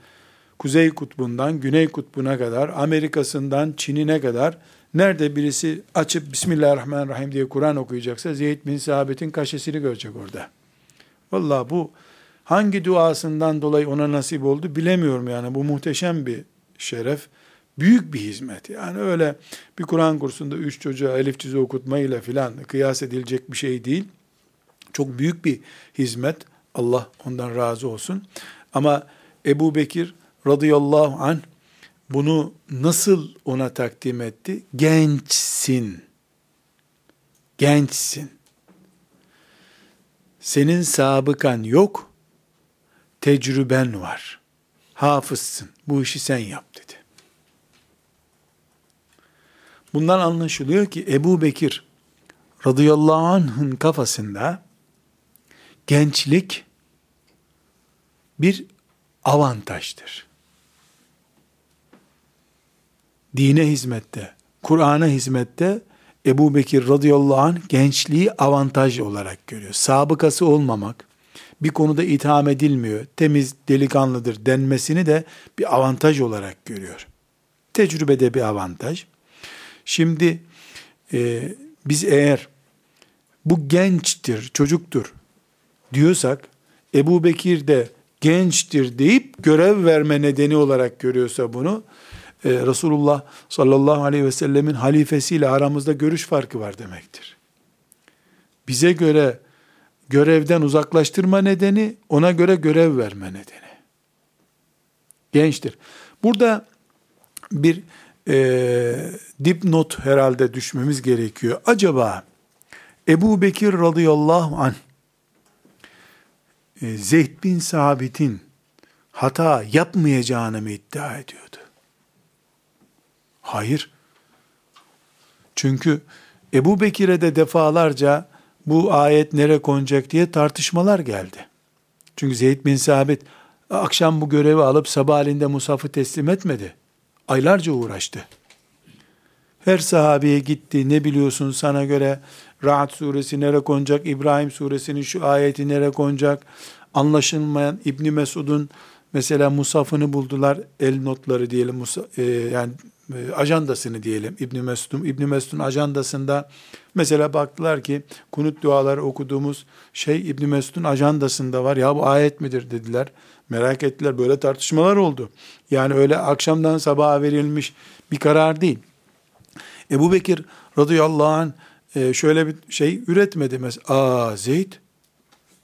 Kuzey Kutbu'ndan Güney Kutbu'na kadar, Amerika'sından Çin'ine kadar nerede birisi açıp Bismillahirrahmanirrahim diye Kur'an okuyacaksa Zeyd bin Sabit'in kaşesini görecek orada. Vallahi bu hangi duasından dolayı ona nasip oldu bilemiyorum yani. Bu muhteşem bir şeref. Büyük bir hizmet. Yani öyle bir Kur'an kursunda üç çocuğa elif cüzü okutmayla filan kıyas edilecek bir şey değil. Çok büyük bir hizmet. Allah ondan razı olsun. Ama Ebu Bekir radıyallahu anh bunu nasıl ona takdim etti? Gençsin. Gençsin. Senin sabıkan yok, tecrüben var. Hafızsın. Bu işi sen yap dedi. Bundan anlaşılıyor ki Ebu Bekir radıyallahu anh'ın kafasında gençlik bir avantajdır. Dine hizmette, Kur'an'a hizmette Ebu Bekir radıyallahu anh gençliği avantaj olarak görüyor. Sabıkası olmamak, bir konuda itham edilmiyor, temiz delikanlıdır denmesini de bir avantaj olarak görüyor. Tecrübede bir avantaj. Şimdi e, biz eğer bu gençtir, çocuktur diyorsak, Ebu Bekir de gençtir deyip görev verme nedeni olarak görüyorsa bunu, e, Resulullah sallallahu aleyhi ve sellemin halifesiyle aramızda görüş farkı var demektir. Bize göre görevden uzaklaştırma nedeni, ona göre görev verme nedeni. Gençtir. Burada bir e, dipnot herhalde düşmemiz gerekiyor. Acaba Ebu Bekir radıyallahu anh e, Zeyd bin Sabit'in hata yapmayacağını mı iddia ediyordu? Hayır. Çünkü Ebu Bekir'e de defalarca bu ayet nere konacak diye tartışmalar geldi. Çünkü Zeyd bin Sabit akşam bu görevi alıp sabahleyin Musaf'ı teslim etmedi. Aylarca uğraştı. Her sahabeye gitti. Ne biliyorsun sana göre Ra'd suresi nere konacak? İbrahim suresinin şu ayeti nere konacak? Anlaşılmayan İbni Mesud'un mesela Musaf'ını buldular. El notları diyelim. E, yani e, ajandasını diyelim. İbni Mesud'un İbni Mesud'un ajandasında mesela baktılar ki kunut duaları okuduğumuz şey İbni Mesud'un ajandasında var. Ya bu ayet midir dediler. Merak ettiler. Böyle tartışmalar oldu. Yani öyle akşamdan sabaha verilmiş bir karar değil. Ebu Bekir radıyallahu anh e, şöyle bir şey üretmedi. Mesela, aa Zeyd,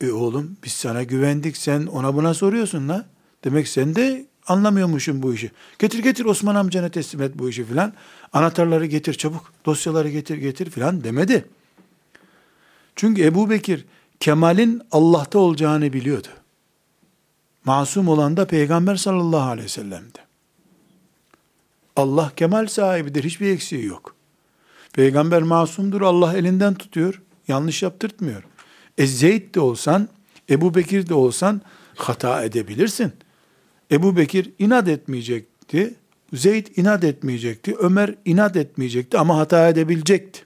e oğlum biz sana güvendik sen ona buna soruyorsun la. Demek sen de anlamıyormuşsun bu işi. Getir getir Osman amcana teslim et bu işi filan. Anahtarları getir çabuk, dosyaları getir getir filan demedi. Çünkü Ebu Bekir Kemal'in Allah'ta olacağını biliyordu. Masum olan da Peygamber sallallahu aleyhi ve sellem'di. Allah kemal sahibidir, hiçbir eksiği yok. Peygamber masumdur, Allah elinden tutuyor, yanlış yaptırtmıyor. E Zeyd de olsan, Ebu Bekir de olsan hata edebilirsin. Ebu Bekir inat etmeyecekti, Zeyd inat etmeyecekti, Ömer inat etmeyecekti ama hata edebilecekti.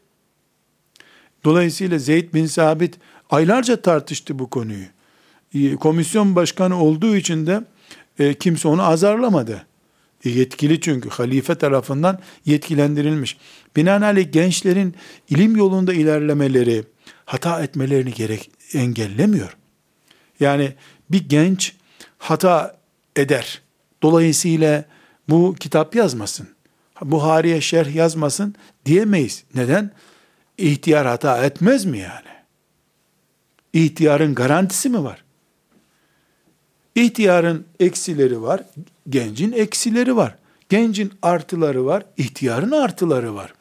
Dolayısıyla Zeyd bin Sabit aylarca tartıştı bu konuyu. E, komisyon başkanı olduğu için de e, kimse onu azarlamadı. E, yetkili çünkü halife tarafından yetkilendirilmiş. Binaenaleyh gençlerin ilim yolunda ilerlemeleri, hata etmelerini gerek engellemiyor. Yani bir genç hata eder. Dolayısıyla bu kitap yazmasın. Buhari'ye şerh yazmasın diyemeyiz. Neden? İhtiyar hata etmez mi yani? İhtiyarın garantisi mi var? İhtiyarın eksileri var, gencin eksileri var. Gencin artıları var, ihtiyarın artıları var.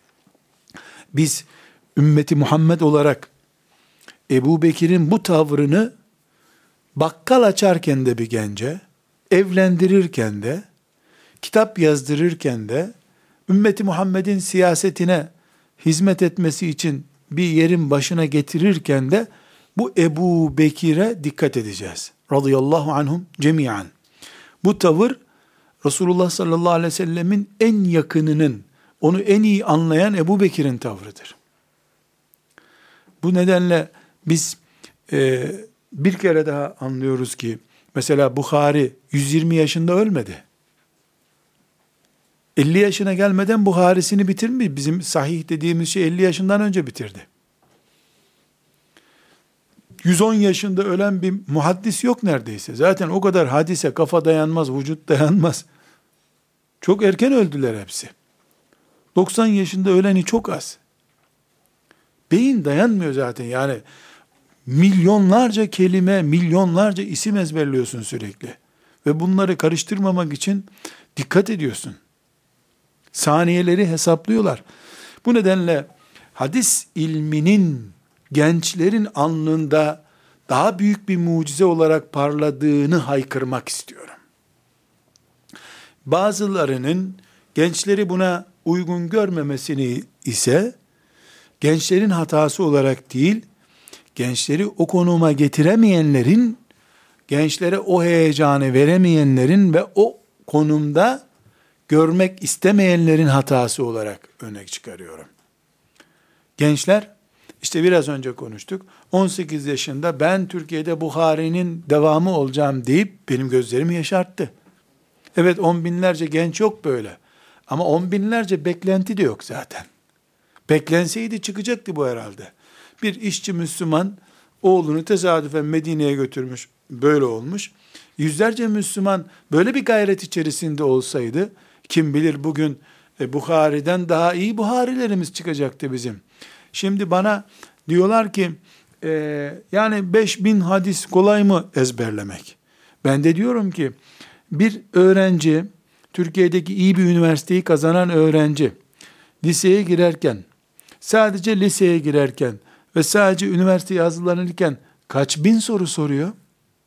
Biz ümmeti Muhammed olarak Ebu Bekir'in bu tavrını bakkal açarken de bir gence, evlendirirken de, kitap yazdırırken de, ümmeti Muhammed'in siyasetine hizmet etmesi için bir yerin başına getirirken de bu Ebu Bekir'e dikkat edeceğiz. Radıyallahu anhum cemiyen. Bu tavır Resulullah sallallahu aleyhi ve sellemin en yakınının, onu en iyi anlayan Ebu Bekir'in tavrıdır. Bu nedenle biz e, bir kere daha anlıyoruz ki, mesela Bukhari 120 yaşında ölmedi. 50 yaşına gelmeden Buharisini bitirmiş. Bizim sahih dediğimiz şey 50 yaşından önce bitirdi. 110 yaşında ölen bir muhaddis yok neredeyse. Zaten o kadar hadise kafa dayanmaz, vücut dayanmaz. Çok erken öldüler hepsi. 90 yaşında öleni çok az. Beyin dayanmıyor zaten yani. Milyonlarca kelime, milyonlarca isim ezberliyorsun sürekli. Ve bunları karıştırmamak için dikkat ediyorsun. Saniyeleri hesaplıyorlar. Bu nedenle hadis ilminin gençlerin alnında daha büyük bir mucize olarak parladığını haykırmak istiyorum. Bazılarının gençleri buna uygun görmemesini ise gençlerin hatası olarak değil, gençleri o konuma getiremeyenlerin, gençlere o heyecanı veremeyenlerin ve o konumda görmek istemeyenlerin hatası olarak örnek çıkarıyorum. Gençler işte biraz önce konuştuk. 18 yaşında ben Türkiye'de Buhari'nin devamı olacağım deyip benim gözlerimi yaşarttı. Evet on binlerce genç yok böyle. Ama on binlerce beklenti de yok zaten. Beklenseydi çıkacaktı bu herhalde. Bir işçi Müslüman oğlunu tesadüfen Medine'ye götürmüş. Böyle olmuş. Yüzlerce Müslüman böyle bir gayret içerisinde olsaydı kim bilir bugün e, Bukhari'den daha iyi Buharilerimiz çıkacaktı bizim. Şimdi bana diyorlar ki e, yani 5000 hadis kolay mı ezberlemek? Ben de diyorum ki bir öğrenci Türkiye'deki iyi bir üniversiteyi kazanan öğrenci liseye girerken sadece liseye girerken ve sadece üniversiteye hazırlanırken kaç bin soru soruyor?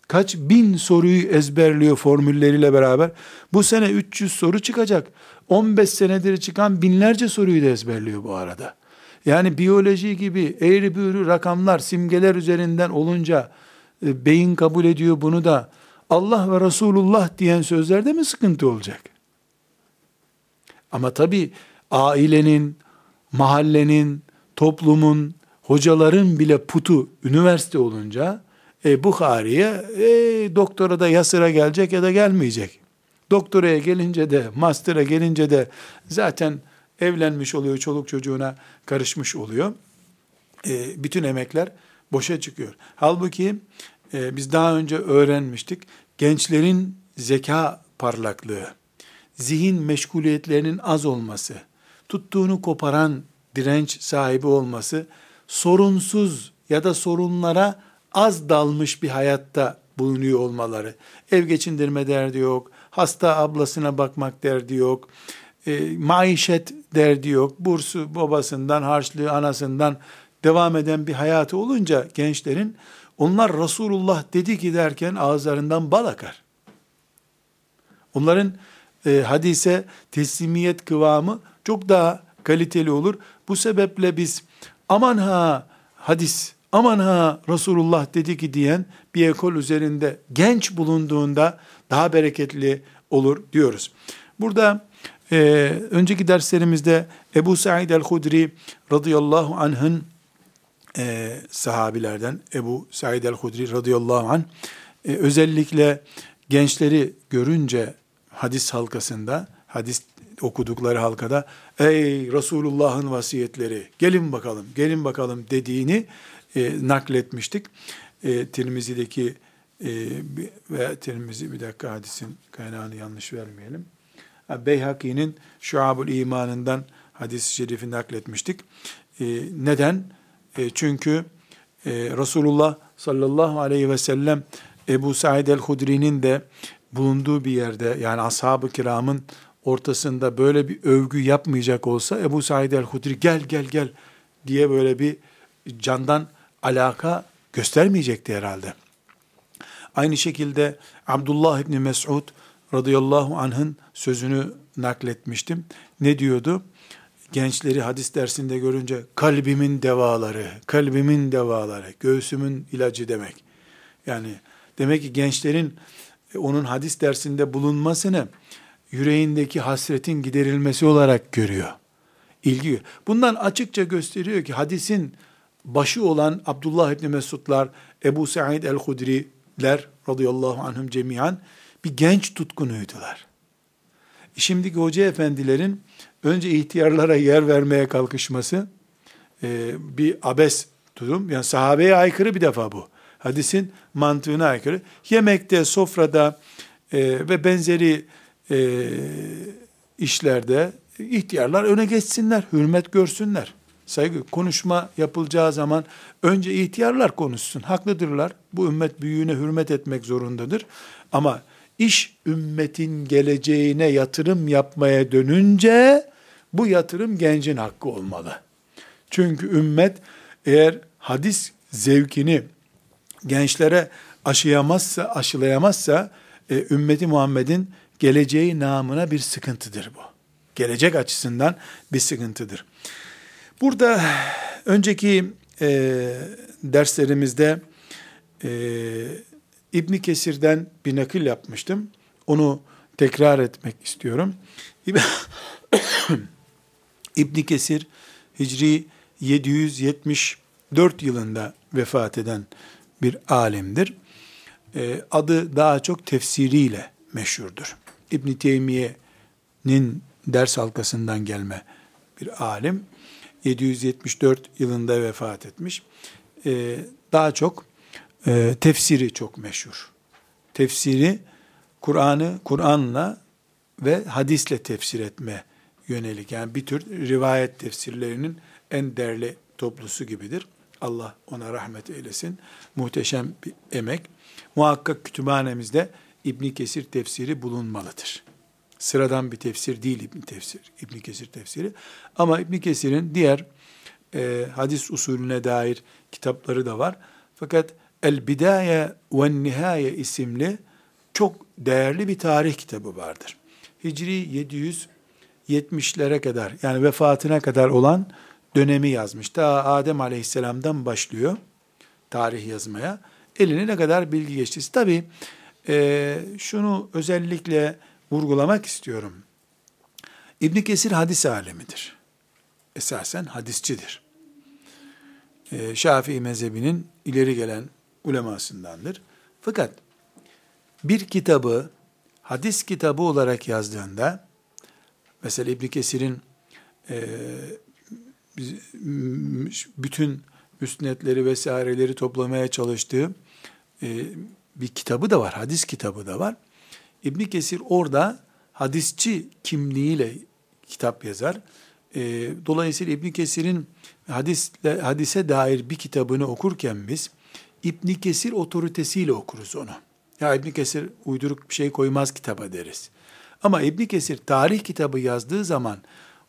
Kaç bin soruyu ezberliyor formülleriyle beraber. Bu sene 300 soru çıkacak. 15 senedir çıkan binlerce soruyu da ezberliyor bu arada. Yani biyoloji gibi eğri büğrü rakamlar, simgeler üzerinden olunca e, beyin kabul ediyor bunu da Allah ve Resulullah diyen sözlerde mi sıkıntı olacak? Ama tabi ailenin, mahallenin, toplumun, hocaların bile putu üniversite olunca e, Bukhari'ye e, doktora da ya sıra gelecek ya da gelmeyecek. Doktoraya gelince de, master'a gelince de zaten evlenmiş oluyor, çoluk çocuğuna karışmış oluyor. E, bütün emekler boşa çıkıyor. Halbuki e, biz daha önce öğrenmiştik. Gençlerin zeka parlaklığı, zihin meşguliyetlerinin az olması, tuttuğunu koparan direnç sahibi olması, sorunsuz ya da sorunlara az dalmış bir hayatta bulunuyor olmaları. Ev geçindirme derdi yok, hasta ablasına bakmak derdi yok, e, maişet derdi yok, bursu babasından, harçlığı anasından devam eden bir hayatı olunca gençlerin, onlar Resulullah dedi ki derken ağızlarından bal akar. Onların e, hadise teslimiyet kıvamı çok daha kaliteli olur. Bu sebeple biz aman ha hadis, aman ha Resulullah dedi ki diyen bir ekol üzerinde genç bulunduğunda daha bereketli olur diyoruz. Burada e, önceki derslerimizde Ebu Said el-Hudri radıyallahu anh'ın e, sahabilerden Ebu Said el-Hudri radıyallahu anh e, özellikle gençleri görünce hadis halkasında hadis okudukları halkada ey Resulullah'ın vasiyetleri gelin bakalım gelin bakalım dediğini e, nakletmiştik. E, Tirmizi'deki e, ve Tirmizi bir dakika hadisin kaynağını yanlış vermeyelim. Beyhaki'nin Şuabul İman'ından hadis-i şerifi nakletmiştik. E, neden? E, çünkü e, Resulullah sallallahu aleyhi ve sellem Ebu Said el-Hudri'nin de bulunduğu bir yerde yani ashab-ı kiramın ortasında böyle bir övgü yapmayacak olsa Ebu Said el-Hudri gel gel gel diye böyle bir candan alaka göstermeyecekti herhalde. Aynı şekilde Abdullah İbni Mes'ud radıyallahu anh'ın sözünü nakletmiştim. Ne diyordu? Gençleri hadis dersinde görünce kalbimin devaları, kalbimin devaları, göğsümün ilacı demek. Yani demek ki gençlerin onun hadis dersinde bulunmasını yüreğindeki hasretin giderilmesi olarak görüyor. İlgi. Bundan açıkça gösteriyor ki hadisin başı olan Abdullah İbni Mesudlar, Ebu Sa'id el-Hudri'ler radıyallahu anhum cemiyan bir genç tutkunuydular. Şimdiki hoca efendilerin önce ihtiyarlara yer vermeye kalkışması e, bir abes durum. Yani sahabeye aykırı bir defa bu. Hadisin mantığına aykırı. Yemekte, sofrada e, ve benzeri e, işlerde ihtiyarlar öne geçsinler, hürmet görsünler. Saygı, konuşma yapılacağı zaman önce ihtiyarlar konuşsun. Haklıdırlar. Bu ümmet büyüğüne hürmet etmek zorundadır. Ama iş ümmetin geleceğine yatırım yapmaya dönünce bu yatırım gencin hakkı olmalı. Çünkü ümmet eğer hadis zevkini gençlere aşıyamazsa, aşılayamazsa e, ümmeti Muhammed'in geleceği namına bir sıkıntıdır bu. Gelecek açısından bir sıkıntıdır. Burada önceki e, derslerimizde e, İbn Kesir'den bir nakil yapmıştım. Onu tekrar etmek istiyorum. İbn Kesir Hicri 774 yılında vefat eden bir alimdir. E, adı daha çok tefsiriyle meşhurdur. İbn Teymiye'nin ders halkasından gelme bir alim. 774 yılında vefat etmiş. E, daha çok e, tefsiri çok meşhur. Tefsiri Kur'an'ı Kur'an'la ve hadisle tefsir etme yönelik. Yani bir tür rivayet tefsirlerinin en değerli toplusu gibidir. Allah ona rahmet eylesin. Muhteşem bir emek. Muhakkak kütüphanemizde İbn Kesir tefsiri bulunmalıdır. Sıradan bir tefsir değil İbn Tefsir, İbn Kesir tefsiri. Ama İbn Kesir'in diğer e, hadis usulüne dair kitapları da var. Fakat El Bidaye ve Nihaye isimli çok değerli bir tarih kitabı vardır. Hicri 770'lere kadar yani vefatına kadar olan dönemi yazmış. Daha Adem Aleyhisselam'dan başlıyor tarih yazmaya. Eline ne kadar bilgi geçti. Tabi e, şunu özellikle vurgulamak istiyorum. İbn Kesir hadis alemidir. Esasen hadisçidir. E, Şafii mezhebinin ileri gelen ulemasındandır. Fakat bir kitabı hadis kitabı olarak yazdığında mesela İbn Kesir'in e, bütün müsnetleri vesaireleri toplamaya çalıştığı e, bir kitabı da var, hadis kitabı da var. İbn Kesir orada hadisçi kimliğiyle kitap yazar. E, dolayısıyla İbn Kesir'in hadisle, hadise dair bir kitabını okurken biz İbn Kesir otoritesiyle okuruz onu. Ya İbn Kesir uyduruk bir şey koymaz kitaba deriz. Ama İbn Kesir tarih kitabı yazdığı zaman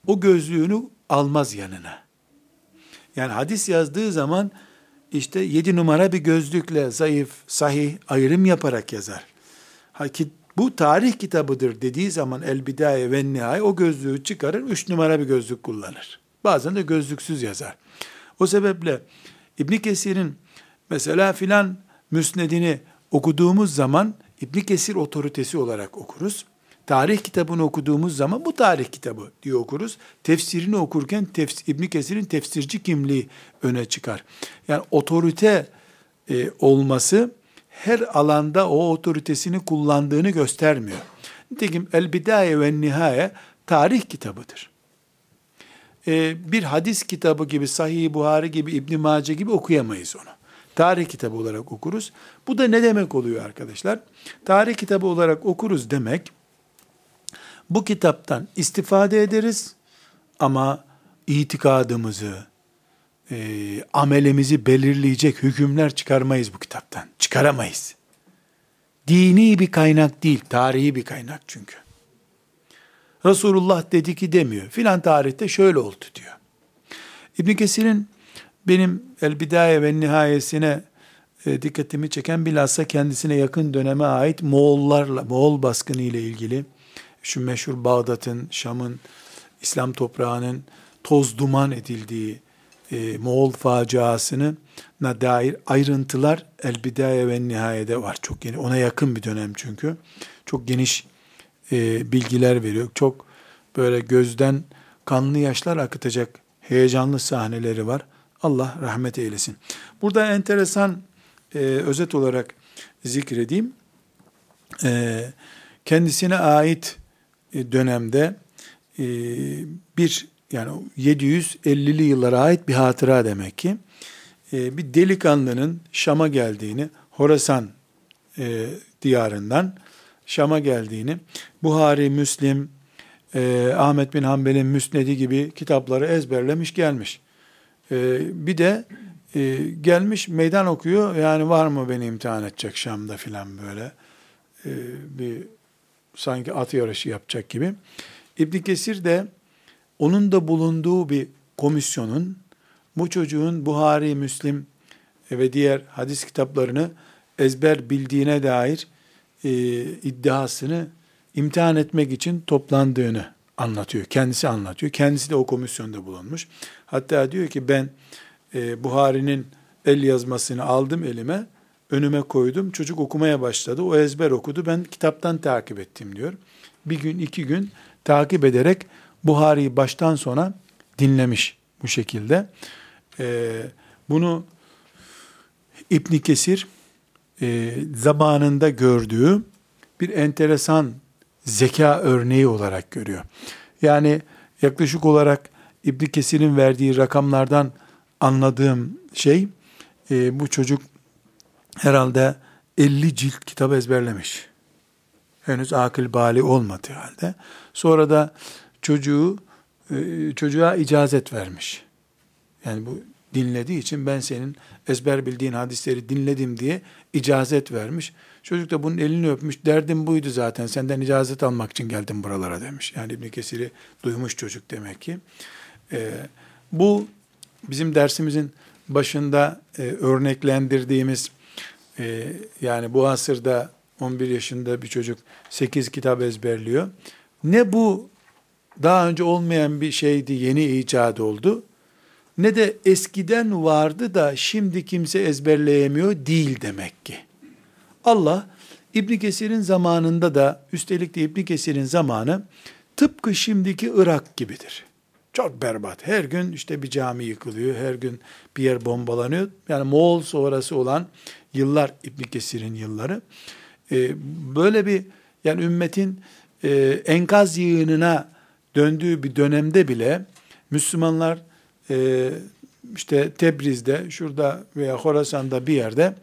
o gözlüğünü almaz yanına. Yani hadis yazdığı zaman işte yedi numara bir gözlükle zayıf, sahih ayrım yaparak yazar. Ha, ki, bu tarih kitabıdır dediği zaman El Bidaye ve Nihai o gözlüğü çıkarır, üç numara bir gözlük kullanır. Bazen de gözlüksüz yazar. O sebeple İbn Kesir'in mesela filan müsnedini okuduğumuz zaman İbn Kesir otoritesi olarak okuruz. Tarih kitabını okuduğumuz zaman bu tarih kitabı diye okuruz. Tefsirini okurken tefs İbn Kesir'in tefsirci kimliği öne çıkar. Yani otorite e, olması her alanda o otoritesini kullandığını göstermiyor. Nitekim El Bidaye ve Nihaye tarih kitabıdır. E, bir hadis kitabı gibi, Sahih Buhari gibi, İbn Mace gibi okuyamayız onu. Tarih kitabı olarak okuruz. Bu da ne demek oluyor arkadaşlar? Tarih kitabı olarak okuruz demek, bu kitaptan istifade ederiz ama itikadımızı, e, amelimizi belirleyecek hükümler çıkarmayız bu kitaptan. Çıkaramayız. Dini bir kaynak değil, tarihi bir kaynak çünkü. Resulullah dedi ki demiyor. Filan tarihte şöyle oldu diyor. İbn Kesir'in benim El Bidaye ve Nihayesine e, dikkatimi çeken bilhassa kendisine yakın döneme ait Moğollarla, Moğol baskını ile ilgili şu meşhur Bağdat'ın, Şam'ın, İslam toprağının toz duman edildiği e, Moğol faciasını na dair ayrıntılar El ve Nihaye'de var. Çok yeni, ona yakın bir dönem çünkü. Çok geniş e, bilgiler veriyor. Çok böyle gözden kanlı yaşlar akıtacak heyecanlı sahneleri var. Allah rahmet eylesin. Burada enteresan e, özet olarak zikredeyim. E, kendisine ait dönemde e, bir yani 750'li yıllara ait bir hatıra demek ki e, bir delikanlının Şam'a geldiğini Horasan diyarından Şam'a geldiğini Buhari, Müslim, Ahmet bin Hanbel'in Müsnedi gibi kitapları ezberlemiş gelmiş. bir de gelmiş meydan okuyor yani var mı beni imtihan edecek Şam'da filan böyle bir sanki at yarışı yapacak gibi. İbn Kesir de onun da bulunduğu bir komisyonun bu çocuğun Buhari, Müslim ve diğer hadis kitaplarını ezber bildiğine dair e, iddiasını imtihan etmek için toplandığını anlatıyor. Kendisi anlatıyor. Kendisi de o komisyonda bulunmuş. Hatta diyor ki ben e, Buhari'nin el yazmasını aldım elime önüme koydum. Çocuk okumaya başladı. O ezber okudu. Ben kitaptan takip ettim diyor. Bir gün, iki gün takip ederek Buhari'yi baştan sona dinlemiş bu şekilde. Ee, bunu İbn Kesir e, zamanında gördüğü bir enteresan zeka örneği olarak görüyor. Yani yaklaşık olarak İbn Kesir'in verdiği rakamlardan anladığım şey e, bu çocuk herhalde 50 cilt kitap ezberlemiş. Henüz akıl bali olmadığı halde. Sonra da çocuğu e, çocuğa icazet vermiş. Yani bu dinlediği için ben senin ezber bildiğin hadisleri dinledim diye icazet vermiş. Çocuk da bunun elini öpmüş. Derdim buydu zaten. Senden icazet almak için geldim buralara demiş. Yani İbn Kesir'i duymuş çocuk demek ki. Ee, bu bizim dersimizin başında e, örneklendirdiğimiz e, yani bu asırda 11 yaşında bir çocuk 8 kitap ezberliyor. Ne bu daha önce olmayan bir şeydi, yeni icat oldu. Ne de eskiden vardı da şimdi kimse ezberleyemiyor değil demek ki. Allah İbn Kesir'in zamanında da üstelik de İbn Kesir'in zamanı tıpkı şimdiki Irak gibidir. Çok berbat. Her gün işte bir cami yıkılıyor, her gün bir yer bombalanıyor. Yani Moğol sonrası olan yıllar İbn Kesir'in yılları. Ee, böyle bir yani ümmetin e, enkaz yığınına döndüğü bir dönemde bile Müslümanlar e, işte Tebriz'de, şurada veya Horasan'da bir yerde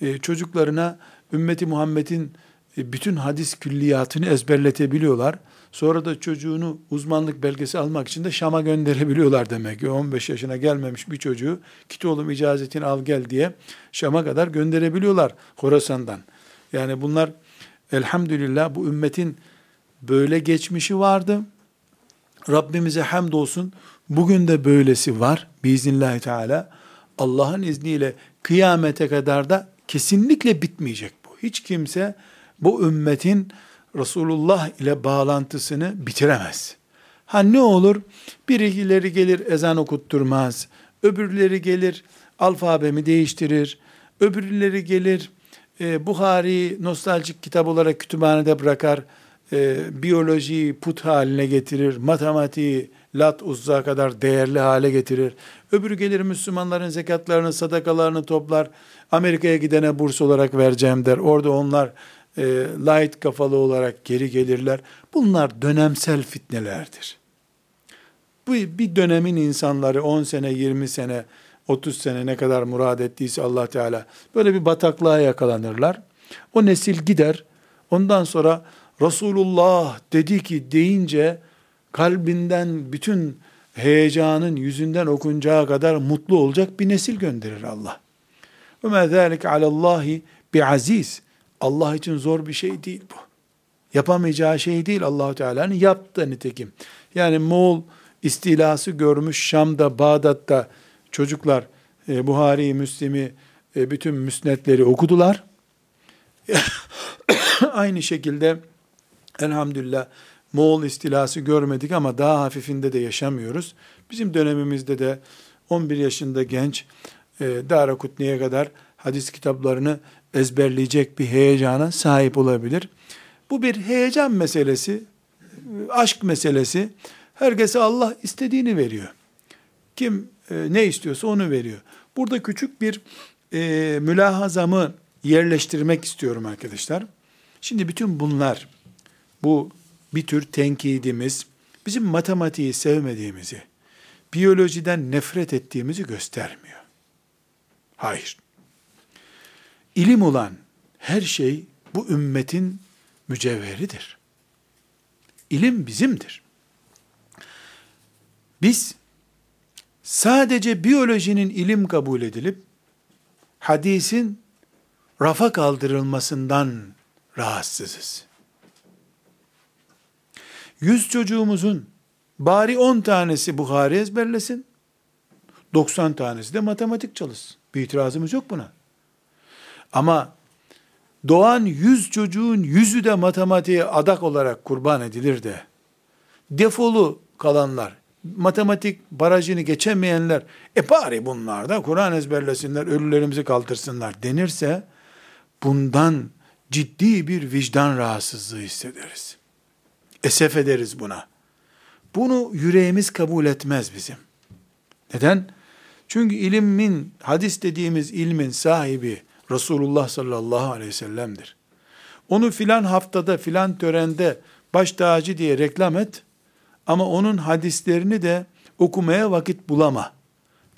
e, çocuklarına ümmeti Muhammed'in e, bütün hadis külliyatını ezberletebiliyorlar. Sonra da çocuğunu uzmanlık belgesi almak için de Şam'a gönderebiliyorlar demek ki. 15 yaşına gelmemiş bir çocuğu git oğlum icazetini al gel diye Şam'a kadar gönderebiliyorlar Horasan'dan. Yani bunlar elhamdülillah bu ümmetin böyle geçmişi vardı. Rabbimize hamdolsun bugün de böylesi var biiznillahü teala. Allah'ın izniyle kıyamete kadar da kesinlikle bitmeyecek bu. Hiç kimse bu ümmetin Resulullah ile bağlantısını bitiremez. Ha ne olur? Birileri gelir ezan okutturmaz. Öbürleri gelir alfabemi değiştirir. Öbürleri gelir e, Buhari nostaljik kitap olarak kütüphanede bırakar. E, biyolojiyi put haline getirir. Matematiği lat uzza kadar değerli hale getirir. Öbürü gelir Müslümanların zekatlarını, sadakalarını toplar. Amerika'ya gidene burs olarak vereceğim der. Orada onlar e, light kafalı olarak geri gelirler. Bunlar dönemsel fitnelerdir. Bu bir dönemin insanları 10 sene, 20 sene, 30 sene ne kadar murad ettiyse Allah Teala böyle bir bataklığa yakalanırlar. O nesil gider. Ondan sonra Resulullah dedi ki deyince kalbinden bütün heyecanın yüzünden okunacağı kadar mutlu olacak bir nesil gönderir Allah. Ve mâ zâlike alallâhi bi aziz. Allah için zor bir şey değil bu. Yapamayacağı şey değil Allahu Teala'nın yaptı nitekim. Yani Moğol istilası görmüş Şam'da, Bağdat'ta çocuklar e, Buhari, Müslim'i, e, bütün müsnetleri okudular. Aynı şekilde elhamdülillah Moğol istilası görmedik ama daha hafifinde de yaşamıyoruz. Bizim dönemimizde de 11 yaşında genç e, Darakutni'ye kadar hadis kitaplarını ezberleyecek bir heyecana sahip olabilir. Bu bir heyecan meselesi, aşk meselesi. Herkese Allah istediğini veriyor. Kim e, ne istiyorsa onu veriyor. Burada küçük bir e, mülahazamı yerleştirmek istiyorum arkadaşlar. Şimdi bütün bunlar, bu bir tür tenkidimiz, bizim matematiği sevmediğimizi, biyolojiden nefret ettiğimizi göstermiyor. Hayır. İlim olan her şey bu ümmetin mücevheridir. İlim bizimdir. Biz sadece biyolojinin ilim kabul edilip hadisin rafa kaldırılmasından rahatsızız. Yüz çocuğumuzun bari on tanesi Bukhari ezberlesin, 90 tanesi de matematik çalışsın. Bir itirazımız yok buna. Ama doğan yüz çocuğun yüzü de matematiğe adak olarak kurban edilir de, defolu kalanlar, matematik barajını geçemeyenler, e bari bunlar da Kur'an ezberlesinler, ölülerimizi kaldırsınlar denirse, bundan ciddi bir vicdan rahatsızlığı hissederiz. Esef ederiz buna. Bunu yüreğimiz kabul etmez bizim. Neden? Çünkü ilmin, hadis dediğimiz ilmin sahibi Resulullah sallallahu aleyhi ve sellem'dir. Onu filan haftada, filan törende baş tacı diye reklam et, ama onun hadislerini de okumaya vakit bulama.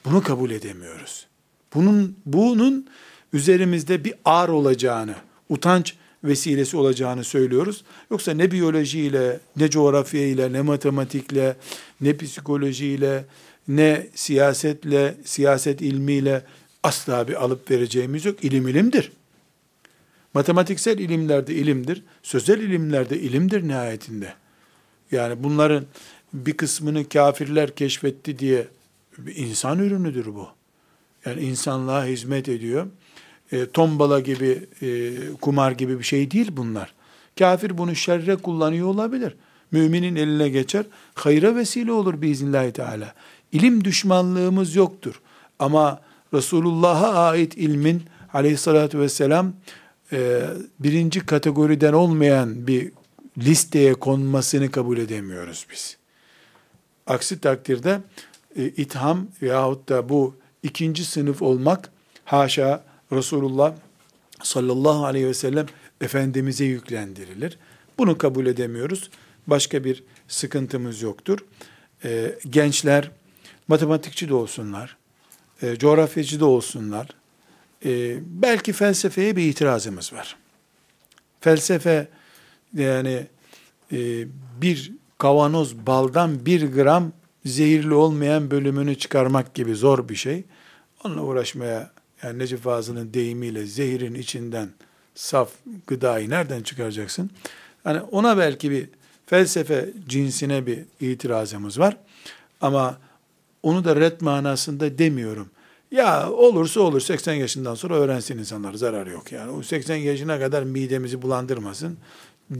Bunu kabul edemiyoruz. Bunun bunun üzerimizde bir ağır olacağını, utanç vesilesi olacağını söylüyoruz. Yoksa ne biyolojiyle, ne coğrafyayla, ne matematikle, ne psikolojiyle, ne siyasetle, siyaset ilmiyle asla bir alıp vereceğimiz yok. İlim ilimdir. Matematiksel ilimlerde ilimdir, sözel ilimlerde ilimdir nihayetinde. Yani bunların bir kısmını kafirler keşfetti diye bir insan ürünüdür bu. Yani insanlığa hizmet ediyor. E, tombala gibi, e, kumar gibi bir şey değil bunlar. Kafir bunu şerre kullanıyor olabilir. Müminin eline geçer, hayra vesile olur biiznillahü teala. İlim düşmanlığımız yoktur. Ama Resulullah'a ait ilmin aleyhissalatü vesselam e, birinci kategoriden olmayan bir listeye konmasını kabul edemiyoruz biz. Aksi takdirde e, itham yahut da bu ikinci sınıf olmak haşa Resulullah sallallahu aleyhi ve sellem Efendimiz'e yüklendirilir. Bunu kabul edemiyoruz. Başka bir sıkıntımız yoktur. E, gençler matematikçi de olsunlar, e, coğrafyacı da olsunlar, e, belki felsefeye bir itirazımız var. Felsefe yani e, bir kavanoz baldan bir gram zehirli olmayan bölümünü çıkarmak gibi zor bir şey. Onunla uğraşmaya yani Necip Fazıl'ın deyimiyle zehirin içinden saf gıdayı nereden çıkaracaksın? Yani ona belki bir felsefe cinsine bir itirazımız var. Ama onu da red manasında demiyorum. Ya olursa olur 80 yaşından sonra öğrensin insanlar zarar yok yani. O 80 yaşına kadar midemizi bulandırmasın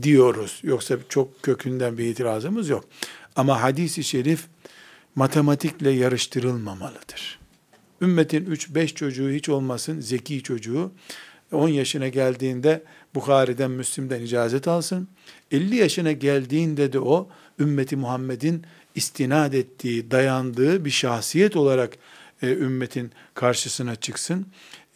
diyoruz. Yoksa çok kökünden bir itirazımız yok. Ama hadisi şerif matematikle yarıştırılmamalıdır. Ümmetin 3-5 çocuğu hiç olmasın, zeki çocuğu 10 yaşına geldiğinde Bukhari'den, Müslim'den icazet alsın. 50 yaşına geldiğinde de o ümmeti Muhammed'in istinad ettiği, dayandığı bir şahsiyet olarak e, ümmetin karşısına çıksın.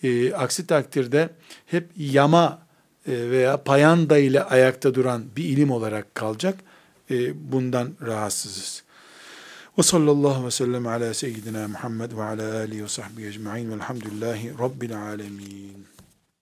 E, aksi takdirde hep yama e, veya payanda ile ayakta duran bir ilim olarak kalacak. E, bundan rahatsızız. Ve sallallahu ve sellem ala seyyidina Muhammed ve ala alihi ve sahbihi ecma'in velhamdülillahi rabbil alemin.